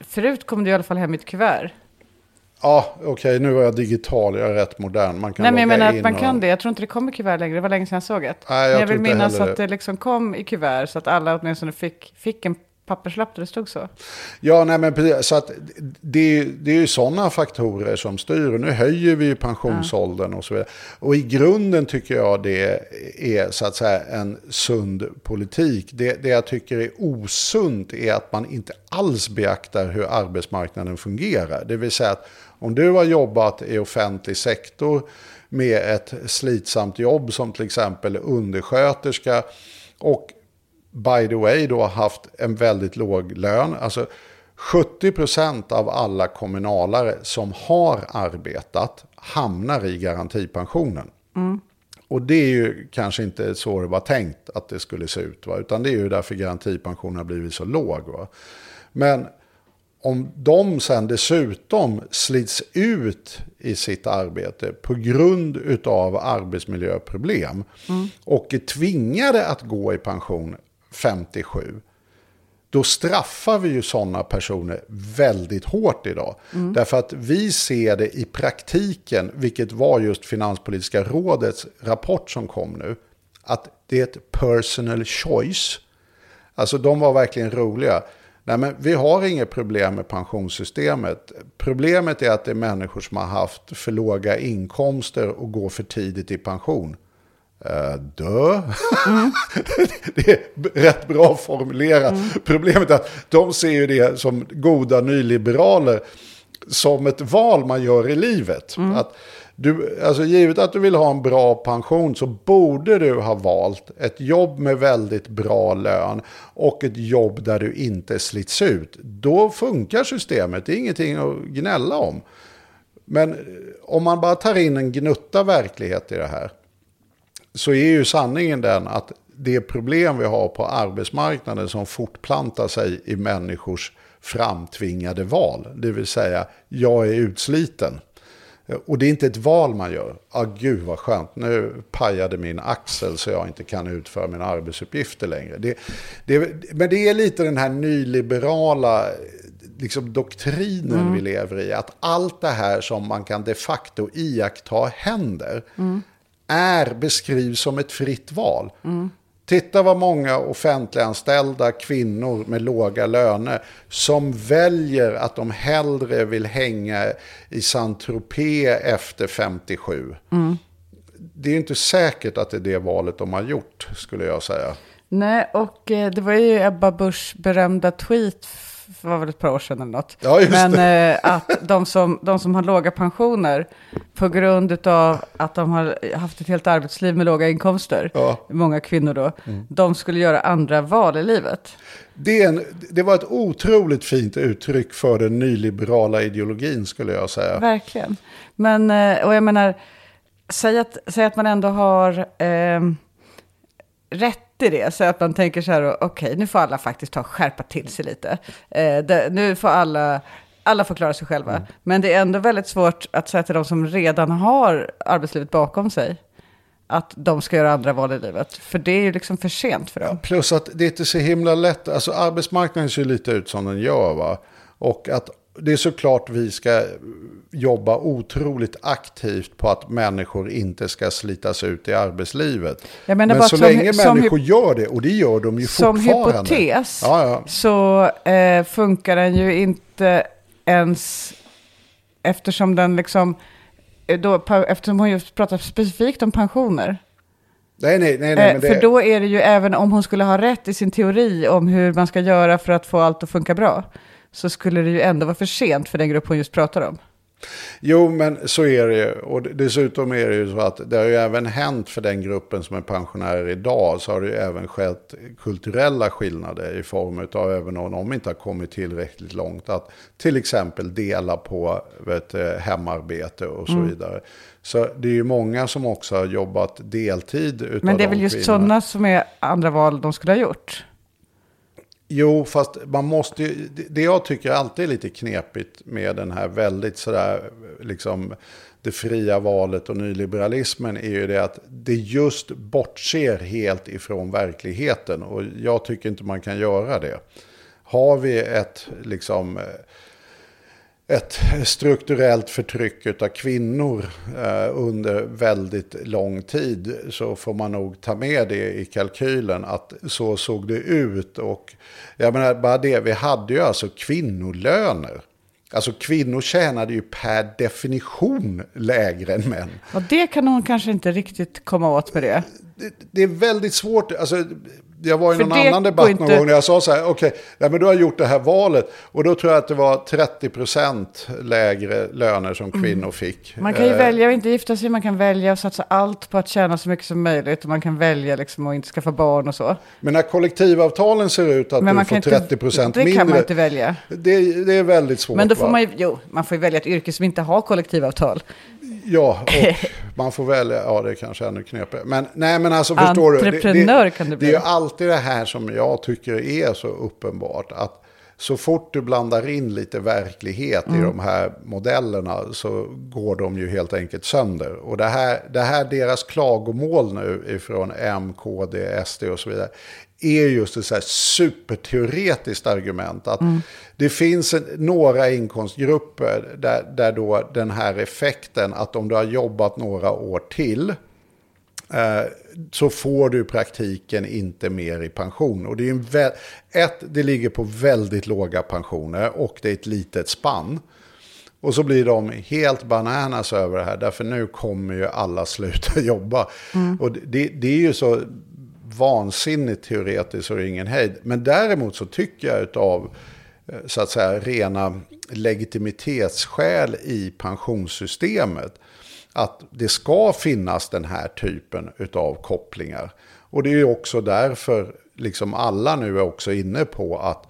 Förut kom det i alla fall hem i ett kuvert. Ja, okej, nu är jag digital, jag är rätt modern. Man kan Nej, men jag menar att man och- kan det. Jag tror inte det kommer kuvert längre. Det var länge sedan jag såg ett. Nej, jag men jag vill minnas att det. det liksom kom i kuvert så att alla åtminstone fick, fick en papperslapp där det stod så. Ja, nej men precis. Så att det, är ju- det är ju sådana faktorer som styr. Och nu höjer vi ju pensionsåldern och så vidare. Och i grunden tycker jag det är så att säga en sund politik. Det, det jag tycker är osunt är att man inte alls beaktar hur arbetsmarknaden fungerar. Det vill säga att om du har jobbat i offentlig sektor med ett slitsamt jobb som till exempel undersköterska och by the way då haft en väldigt låg lön. Alltså 70% av alla kommunalare som har arbetat hamnar i garantipensionen. Och det är ju kanske inte så det var tänkt att det skulle se ut. Va? Utan det är ju därför garantipensionen har blivit så låg. Va? Men om de sen dessutom slits ut i sitt arbete på grund av arbetsmiljöproblem och är tvingade att gå i pension 57, då straffar vi ju sådana personer väldigt hårt idag. Därför att vi ser det i praktiken, vilket var just Finanspolitiska rådets rapport som kom nu, att det är ett personal choice. Alltså de var verkligen roliga. Nej, men vi har inget problem med pensionssystemet. Problemet är att det är människor som har haft för låga inkomster och går för tidigt i pension. Uh, dö. det är rätt bra formulerat. Problemet är att de ser ju det som goda nyliberaler som ett val man gör i livet. Att du, alltså givet att du vill ha en bra pension så borde du ha valt ett jobb med väldigt bra lön och ett jobb där du inte slits ut. Då funkar systemet, det är ingenting att gnälla om. Men om man bara tar in en gnutta verklighet i det här så är ju sanningen den att det problem vi har på arbetsmarknaden som fortplantar sig i människors framtvingade val, det vill säga jag är utsliten. Och det är inte ett val man gör. Ah, gud vad skönt, nu pajade min axel så jag inte kan utföra mina arbetsuppgifter längre. Det, det, men det är lite den här nyliberala liksom, doktrinen vi lever i. Att allt det här som man kan de facto iaktta händer är beskrivs som ett fritt val. Titta vad många offentliganställda kvinnor med låga löner som väljer att de hellre vill hänga i Saint-Tropez efter 57. Det är inte säkert att det är det valet de har gjort, skulle jag säga. Nej, och eh, det var ju Ebba Buschs berömda tweet för var väl ett par år sedan eller något. Ja, Men det. eh, att de som, de som har låga pensioner på grund av att de har haft ett helt arbetsliv med låga inkomster, Ja. många kvinnor då, de skulle göra andra val i livet. Det, en, det var ett otroligt fint uttryck för den nyliberala ideologin, skulle jag säga. Verkligen. Men, eh, och jag menar, säg att, säg att man ändå har eh, rätt i det. Så att man tänker så här, okej, nu får alla faktiskt ta och skärpa till sig lite. Eh, det, nu får alla, alla får klara sig själva. Men det är ändå väldigt svårt att säga till de som redan har arbetslivet bakom sig, att de ska göra andra val i livet. För det är ju liksom för sent för dem. Plus att det är inte så himla lätt. Alltså arbetsmarknaden ser lite ut som den gör. Va? Och att det är såklart vi ska jobba otroligt aktivt på att människor inte ska slitas ut i arbetslivet. Men så som- länge som människor gör det, och det gör de ju Som fortfarande. hypotes Ja, ja. så eh, funkar den ju inte ens eftersom den liksom, eh, då, eftersom hon just pratar specifikt om pensioner. Nej, nej, nej. nej Eh, det, För då är det ju även om hon skulle ha rätt i sin teori om hur man ska göra för att få allt att funka bra, så skulle det ju ändå vara för sent för den grupp hon just pratar om. Jo, men så är det ju. Och dessutom är det ju så att det har ju även hänt för den gruppen som är pensionärer idag. Så har det ju även skett kulturella skillnader i form av, även om de inte har kommit tillräckligt långt, att till exempel dela på vet, hemarbete och så vidare. Så det är ju många som också har jobbat deltid Men det är väl just sådana som är andra val de skulle ha gjort. Jo, fast man måste ju, det- jag tycker alltid är lite knepigt med den här väldigt sådär, liksom det fria valet och nyliberalismen är ju det att det just bortser helt ifrån verkligheten och jag tycker inte man kan göra det. Har vi ett, liksom, eh, ett strukturellt förtryck av kvinnor eh, under väldigt lång tid så får man nog ta med det i kalkylen att så såg det ut. Och jag menar bara det, vi hade ju alltså kvinnolöner. Alltså kvinnor tjänade ju per definition lägre än män. Och det kan hon kanske inte riktigt komma åt med det. Det, det är väldigt svårt, alltså jag var i För någon det annan debatt någon inte- gång när jag sa så här, okej, ja, men du har gjort det här valet. Och då tror jag att det var 30% lägre löner som kvinnor fick. Man kan ju Eh, välja att inte gifta sig, man kan välja att satsa allt på att tjäna så mycket som möjligt och man kan välja liksom att inte skaffa barn och så. Men när kollektivavtalen ser ut att Men du får kan inte, 30% det mindre. kan man inte välja. det, det är väldigt svårt. Men då får va? man ju, jo, man får ju välja ett yrke som inte har kollektivavtal. Ja, och man får välja, ja det är kanske ännu knepigare. Men nej men alltså förstår du. Entreprenör kan det det bli. är ju alltid det här som jag tycker är så uppenbart. Att så fort du blandar in lite verklighet Mm. i de här modellerna så går de ju helt enkelt sönder. Och det här, det här deras klagomål nu ifrån M, KD, SD och så vidare är just ett så här superteoretiskt argument. Att det finns en, några inkomstgrupper där, där då den här effekten att om du har jobbat några år till eh, så får du i praktiken inte mer i pension. Och det är en vä- ett, det ligger på väldigt låga pensioner och det är ett litet spann. Och så blir de helt bananas över det här, därför nu kommer ju alla sluta jobba. Och det, det är ju så vansinnigt teoretiskt så det ingen hejd. Men däremot så tycker jag utav eh, så att säga rena legitimitetsskäl i pensionssystemet att det ska finnas den här typen av kopplingar. Och det är ju också därför liksom alla nu är också inne på att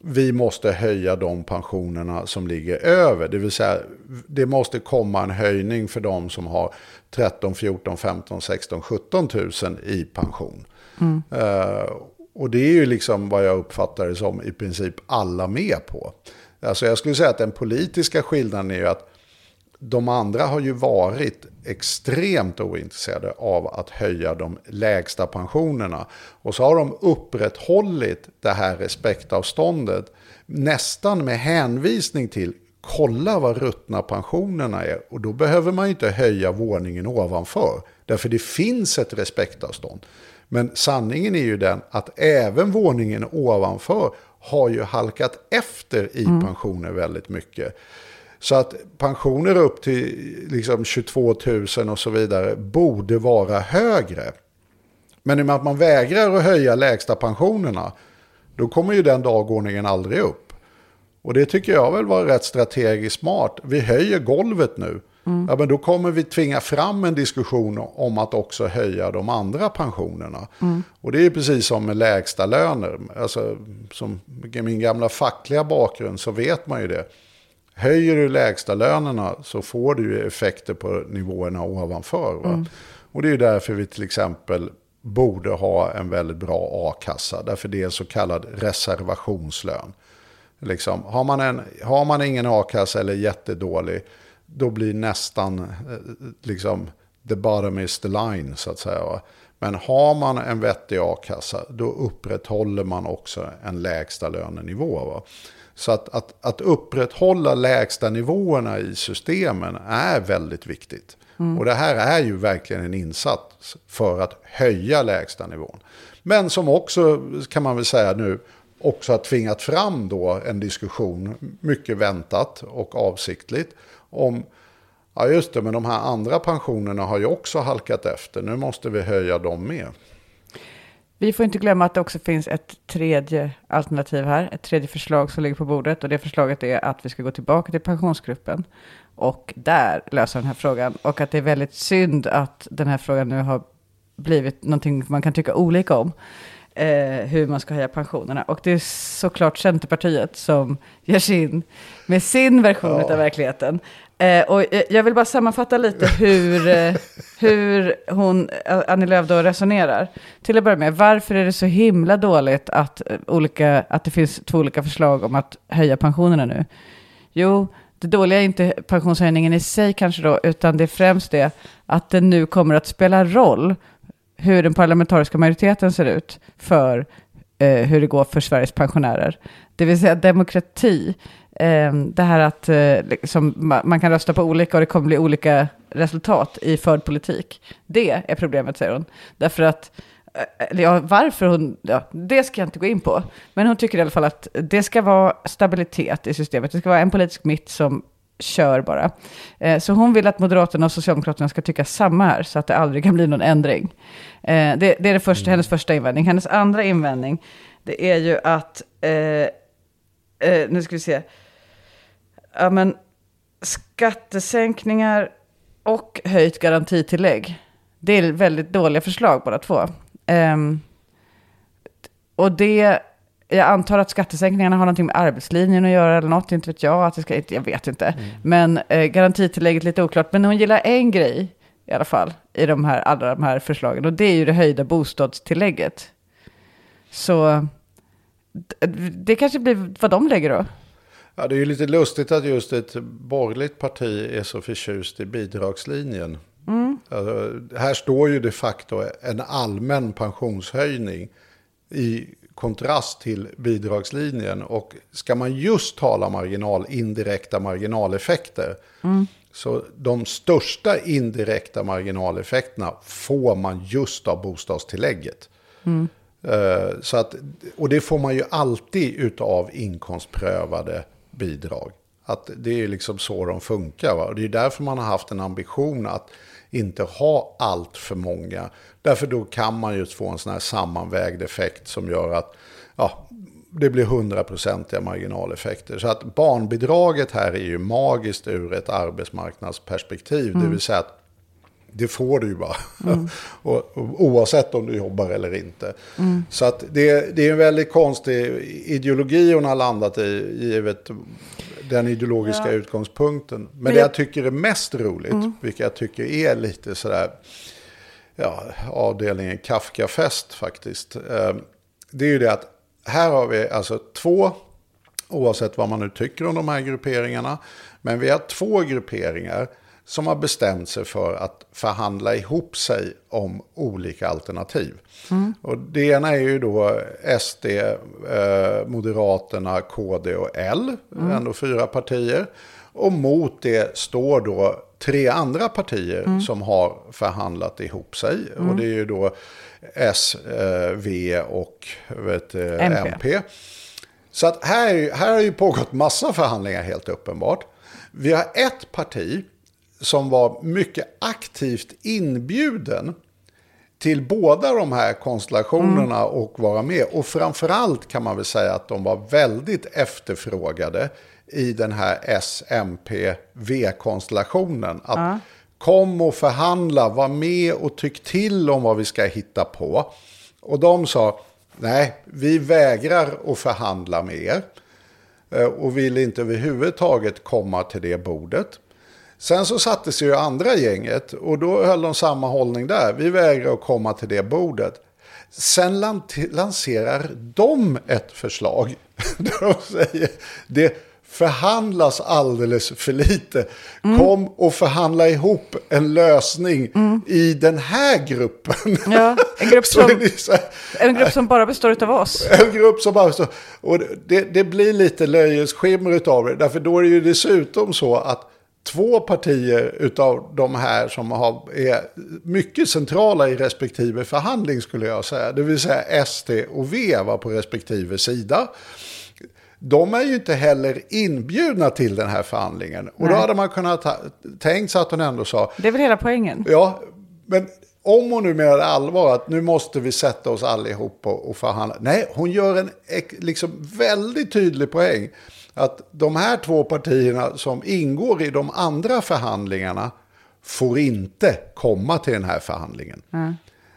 vi måste höja de pensionerna som ligger över. Det vill säga, det måste komma en höjning för de som har 13, 14, 15, 16, 17 000 i pension. Mm. Eh, och det är ju liksom vad jag uppfattar det som i princip alla med på. Alltså jag skulle säga att den politiska skillnaden är ju att de andra har ju varit extremt ointresserade av att höja de lägsta pensionerna. Och så har de upprätthållit det här respektavståndet nästan med hänvisning till kolla vad ruttna pensionerna är. Och då behöver man ju inte höja våningen ovanför. Därför det finns ett respektavstånd. Men sanningen är ju den att även våningen ovanför har ju halkat efter i pensioner väldigt mycket. Så att pensioner upp till liksom 22 000 och så vidare borde vara högre. Men i och med att man vägrar att höja lägsta pensionerna, då kommer ju den dagordningen aldrig upp. Och det tycker jag väl var rätt strategiskt smart. Vi höjer golvet nu. Ja, men då kommer vi tvinga fram en diskussion om att också höja de andra pensionerna. Och det är precis som med lägsta löner. Alltså, som min gamla fackliga bakgrund så vet man ju det. Höjer du lägsta lönerna så får du effekter på nivåerna ovanför. Va? Och det är därför vi till exempel borde ha en väldigt bra a-kassa. Därför det är så kallad reservationslön. Liksom, har, man en, har man ingen a-kassa eller jättedålig, då blir nästan eh, liksom, the bottom is the line så att säga. Men har man en vettig a-kassa, då upprätthåller man också en lägsta lönenivå. Va? Så att, att, att upprätthålla lägsta nivåerna i systemen är väldigt viktigt. Och det här är ju verkligen en insats för att höja lägsta nivån. Men som också, kan man väl säga nu, också har tvingat fram då en diskussion, mycket väntat och avsiktligt, om Ja just det, men de här andra pensionerna har ju också halkat efter. Nu måste vi höja dem med. Vi får inte glömma att det också finns ett tredje alternativ här, ett tredje förslag som ligger på bordet. Och det förslaget är att vi ska gå tillbaka till pensionsgruppen och där lösa den här frågan. Och att det är väldigt synd att den här frågan nu har blivit någonting man kan tycka olika om. Eh, hur man ska höja pensionerna. Och det är såklart Centerpartiet som ger sig in med sin version Ja. av verkligheten. Eh, och eh, jag vill bara sammanfatta lite hur, eh, hur hon, eh, Annie Lööf då resonerar. Till att börja med, varför är det så himla dåligt att, olika, att det finns två olika förslag om att höja pensionerna nu? Jo, det dåliga är inte pensionshöjningen i sig kanske då, utan det är främst det att det nu kommer att spela roll hur den parlamentariska majoriteten ser ut för eh, hur det går för Sveriges pensionärer. Det vill säga demokrati. Eh, det här att eh, liksom, ma- man kan rösta på olika och det kommer bli olika resultat i förd politik. Det är problemet, säger hon. Därför att, eh, eller ja, varför hon, ja, det ska jag inte gå in på. Men hon tycker i alla fall att det ska vara stabilitet i systemet. Det ska vara en politisk mitt som kör bara. Eh, så hon vill att Moderaterna och Socialdemokraterna ska tycka samma här, så att det aldrig kan bli någon ändring. Eh, det, det är det första, hennes första invändning. Hennes andra invändning, det är ju att, eh, eh, nu ska vi se, ja men skattesänkningar och höjt garantitillägg, det är väldigt dåliga förslag båda två. Ehm, och det, jag antar att skattesänkningarna har någonting med arbetslinjen att göra eller något, inte vet jag. Att det ska, jag vet inte. Men eh, garantitillägget lite oklart. Men hon gillar en grej i alla fall i de här, alla de här förslagen. Och det är ju det höjda bostadstillägget. Så det kanske blir vad de lägger då. Ja, det är ju lite lustigt att just ett borgerligt parti är så förtjust i bidragslinjen. Alltså, här står ju de facto en allmän pensionshöjning i kontrast till bidragslinjen. Och ska man just tala marginal, indirekta marginaleffekter, så de största indirekta marginaleffekterna får man just av bostadstillägget. Eh, Så att, och det får man ju alltid utav inkomstprövade bidrag. Att det är liksom så de funkar. Va? Och det är därför man har haft en ambition att inte ha allt för många. Därför då kan man just få en sån här sammanvägd effekt som gör att ja, det blir hundraprocentiga marginaleffekter. Så att barnbidraget här är ju magiskt ur ett arbetsmarknadsperspektiv. Det vill säga att det får du ju bara. och, och, oavsett om du jobbar eller inte. Så att det, det är en väldigt konstig ideologi hon har landat i, givet den ideologiska utgångspunkten. Men, det jag tycker är mest roligt, vilket jag tycker är lite sådär, ja, avdelningen Kafkafest faktiskt. eh, Det är ju det att här har vi alltså två, oavsett vad man nu tycker om de här grupperingarna, Men vi har två grupperingar som har bestämt sig för att förhandla ihop sig om olika alternativ. Och det ena är ju då SD, eh, Moderaterna, KD och L, ändå fyra partier. Och mot det står då tre andra partier som har förhandlat ihop sig. Och det är ju då S, eh, V och vet, eh, MP. MP. Så att här, här har ju pågått massa förhandlingar helt uppenbart. Vi har ett parti som var mycket aktivt inbjuden till båda de här konstellationerna och vara med. Och framförallt kan man väl säga att de var väldigt efterfrågade i den här SMP-V-konstellationen. Att kom och förhandla, var med och tyck till om vad vi ska hitta på. Och de sa, nej, vi vägrar att förhandla med er. Eh, Och vill inte överhuvudtaget komma till det bordet. Sen så satte sig ju andra gänget och då höll de samma hållning där. Vi vägrar att komma till det bordet. Sen lan- lanserar de ett förslag. Där de säger det förhandlas alldeles för lite. Kom och förhandla ihop en lösning i den här gruppen. Ja, en grupp som- det här- En grupp som bara består av oss. en grupp som bara så, och det, det blir lite löjets skimmer av det. Därför då är det ju dessutom så att två partier utav de här som har, är mycket centrala i respektive förhandling skulle jag säga. Det vill säga SD och V var på respektive sida. De är ju inte heller inbjudna till den här förhandlingen. Och då Nej. hade man kunnat ta, tänkt sig att hon ändå sa, Det är väl hela poängen. Ja, men om hon nu menar allvar att nu måste vi sätta oss allihop och, och förhandla. Nej, hon gör en liksom väldigt tydlig poäng. Att de här två partierna som ingår i de andra förhandlingarna får inte komma till den här förhandlingen.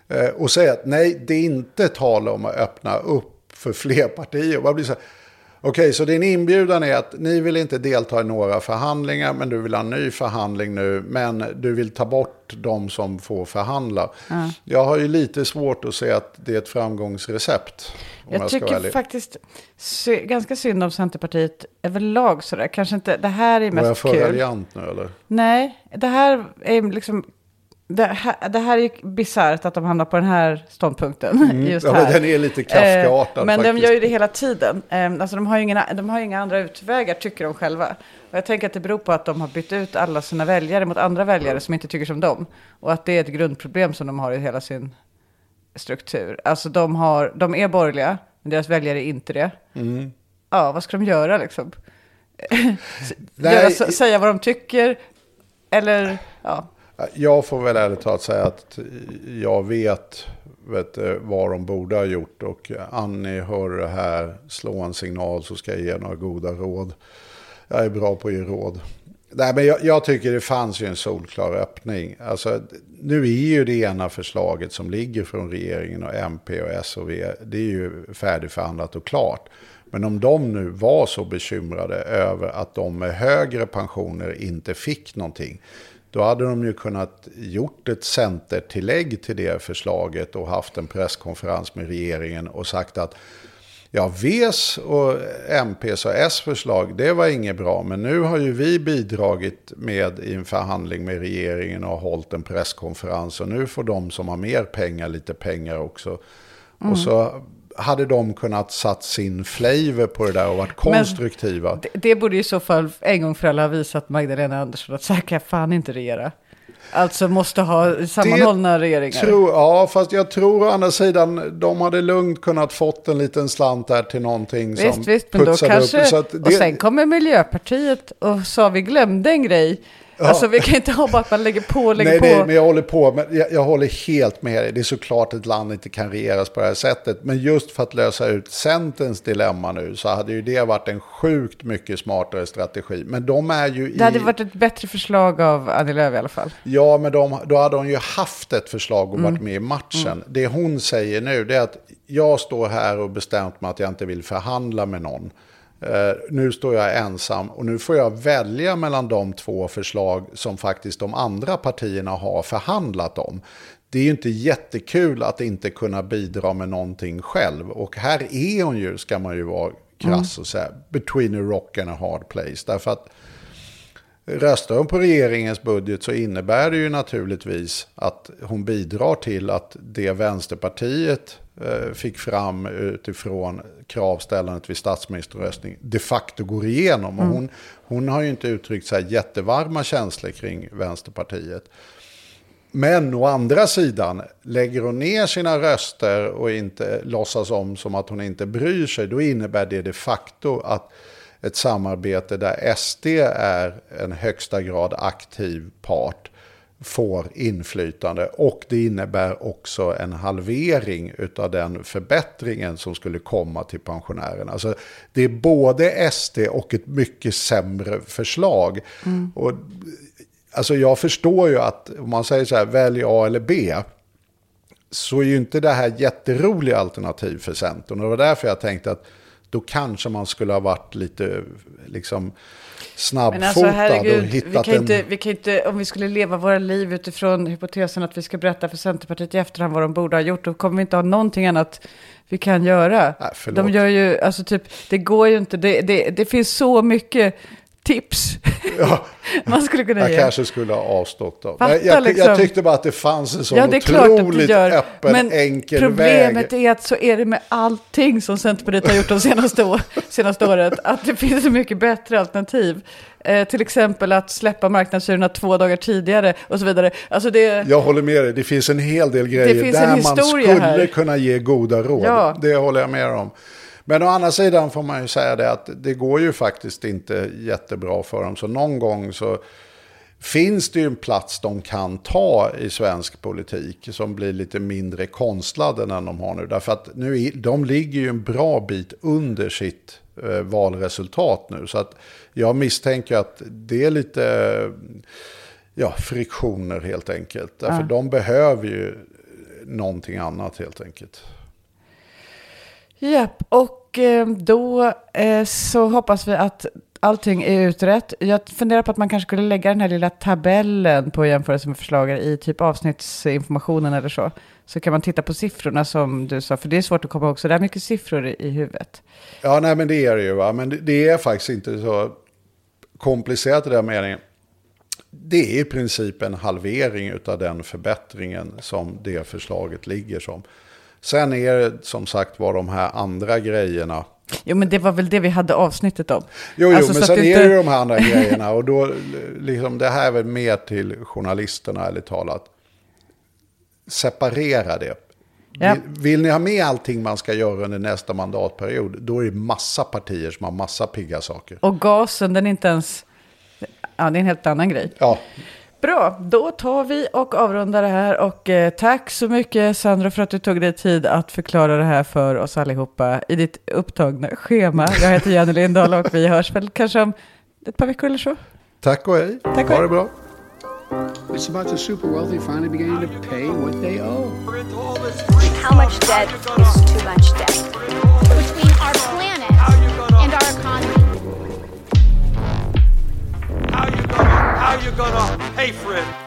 Eh, och säga att nej, det är inte tal om att öppna upp för fler partier. Och man blir så här, Okej, så din inbjudan är att ni vill inte delta i några förhandlingar, men du vill ha en ny förhandling nu, men du vill ta bort de som får förhandla. Jag har ju lite svårt att se att det är ett framgångsrecept. Jag, Jag tycker faktiskt sy- ganska synd om Centerpartiet överlag sådär. Kanske inte, det här är Var jag mest för kul. raljant nu eller? Nej, det här är liksom... Det här, det här är ju bisarrt att de hamnar på den här ståndpunkten. Just Mm. Ja, här. men den är lite Kafkaartad Eh, Men de faktiskt. gör ju det hela tiden. Eh, alltså de har ju inga, de har inga andra utvägar, tycker de själva. Och jag tänker att det beror på att de har bytt ut alla sina väljare mot andra väljare som inte tycker som dem. Och att det är ett grundproblem som de har i hela sin struktur. Alltså de, har, de är borgerliga, men deras väljare är inte det. Mm. Ja, vad ska de göra liksom? Nej, Göra, säga vad de tycker? Eller, ja. Jag får väl ärligt talat säga att jag vet, vet vad de borde ha gjort. Och Annie, hör det här, slå en signal så ska jag ge några goda råd. Jag är bra på att ge råd. Nej, men jag, jag tycker det fanns ju en solklar öppning. Alltså, nu är ju det ena förslaget som ligger från regeringen och MP och S och V, det är ju färdigförhandlat och klart. Men om de nu var så bekymrade över att de med högre pensioner inte fick någonting, då hade de ju kunnat gjort ett centertillägg till det förslaget och haft en presskonferens med regeringen och sagt att Ja, Vs och MPs och S förslag, det var inget bra. Men nu har ju vi bidragit med i en förhandling med regeringen och hållit en presskonferens. Och nu får de som har mer pengar lite pengar också. Och så hade de kunnat satt sin flavor på det där och varit konstruktiva. Det, det borde i så fall en gång för alla ha visat Magdalena Andersson att så här kan jag fan inte regera. Alltså måste ha sammanhållna regeringar. Tror, ja, fast jag tror å andra sidan de hade lugnt kunnat fått en liten slant där till någonting som Visst, visst, men då kanske... upp. Så att Och det- sen kommer Miljöpartiet och sa vi glömde en grej. Alltså vi kan inte ha bara att man lägger på och lägger Nej, på. nej, men jag håller på. Men jag, jag håller helt med dig. Det är såklart ett land inte kan regeras på det här sättet. Men just för att lösa ut Centerns dilemma nu så hade ju det varit en sjukt mycket smartare strategi. Men de är ju Det hade i... varit ett bättre förslag av Annie Lööf i alla fall. Ja, men de, då hade hon ju haft ett förslag och Mm. varit med i matchen. Det hon säger nu det är att jag står här och bestämt mig att jag inte vill förhandla med någon. Eh, nu står jag ensam och nu får jag välja mellan de två förslag som faktiskt de andra partierna har förhandlat om. Det är ju inte jättekul att inte kunna bidra med någonting själv. Och här är hon ju, ska man ju vara krass och säga, between a rock and a hard place. Därför att Röstar hon på regeringens budget så innebär det ju naturligtvis att hon bidrar till att det Vänsterpartiet fick fram utifrån kravställandet vid statsministerröstning de facto går igenom. Och hon, hon har ju inte uttryckt så här jättevarma känslor kring Vänsterpartiet. Men å andra sidan, lägger hon ner sina röster och inte låtsas om som att hon inte bryr sig, då innebär det de facto att ett samarbete där SD är en högsta grad aktiv part får inflytande. Och det innebär också en halvering av den förbättringen som skulle komma till pensionärerna. Alltså, det är både SD och ett mycket sämre förslag. Och, alltså, jag förstår ju att om man säger så här, välj A eller B så är ju inte det här jätteroliga alternativ för Centern. Och det var därför jag tänkte att då kanske man skulle ha varit lite liksom, snabbfotad Men alltså herregud, och vi hittat kan, en... inte, vi kan inte, om vi skulle leva våra liv utifrån hypotesen att vi ska berätta för Centerpartiet i efterhand vad de borde ha gjort, då kommer vi inte ha någonting annat vi kan göra. Nej, de gör ju, alltså typ, det går ju inte, det, det, det finns så mycket tips Ja, man skulle kunna jag ge. kanske skulle ha avstått dem. Fatta jag, liksom. jag tyckte bara att det fanns en sån Ja, otroligt gör. öppen, Men enkel problemet väg. är att så är det med allting som Centerpartiet har gjort de senaste, år, senaste året. Att det finns så mycket bättre alternativ. Eh, till exempel att släppa marknadshyrorna två dagar tidigare och så vidare. Alltså det, Jag håller med dig, det finns en hel del grejer där man skulle här. kunna ge goda råd. Ja. Det håller jag med om. Men å andra sidan får man ju säga det att det går ju faktiskt inte jättebra för dem. Så någon gång så finns det ju en plats de kan ta i svensk politik som blir lite mindre konstlad än den de har nu. Därför att nu, de ligger ju en bra bit under sitt eh, valresultat nu. Så att jag misstänker att det är lite ja, friktioner helt enkelt. Därför de behöver ju någonting annat helt enkelt. Japp, och eh, då eh, så hoppas vi att allting är utrett. Jag funderar på att man kanske skulle lägga den här lilla tabellen på jämförelse med förslagare i typ avsnittsinformationen eller så. Så kan man titta på siffrorna som du sa, för det är svårt att komma ihåg, så där mycket siffror i, huvudet. Ja, nej men det är det ju. Va? Men det är faktiskt inte så komplicerat i den meningen. Det är i princip en halvering av den förbättringen som det förslaget ligger som. Sen är det som sagt var de här andra grejerna. Jo, men det var väl det vi hade avsnittet om. Jo, jo Alltså, men sen är inte- det ju de här andra grejerna. Och då, liksom, det här är väl mer till journalisterna, ärligt talat. Separera det. Ja. Vill, vill ni ha med allting man ska göra under nästa mandatperiod, då är det massa partier som har massa pigga saker. Och gasen, den är inte ens... Ja, det är en helt annan grej. Ja, Bra, då tar vi och avrundar det här. Och eh, tack så mycket Sandra för att du tog dig tid att förklara det här för oss allihopa i ditt upptagna schema. Jag heter Jenny Lindahl och vi hörs väl kanske om ett par veckor eller så. tack och hej. Tack och ha det bra. It's about the super wealthy finally beginning to pay what they owe. How much debt is too much debt? between our planet How you gonna, pay for it?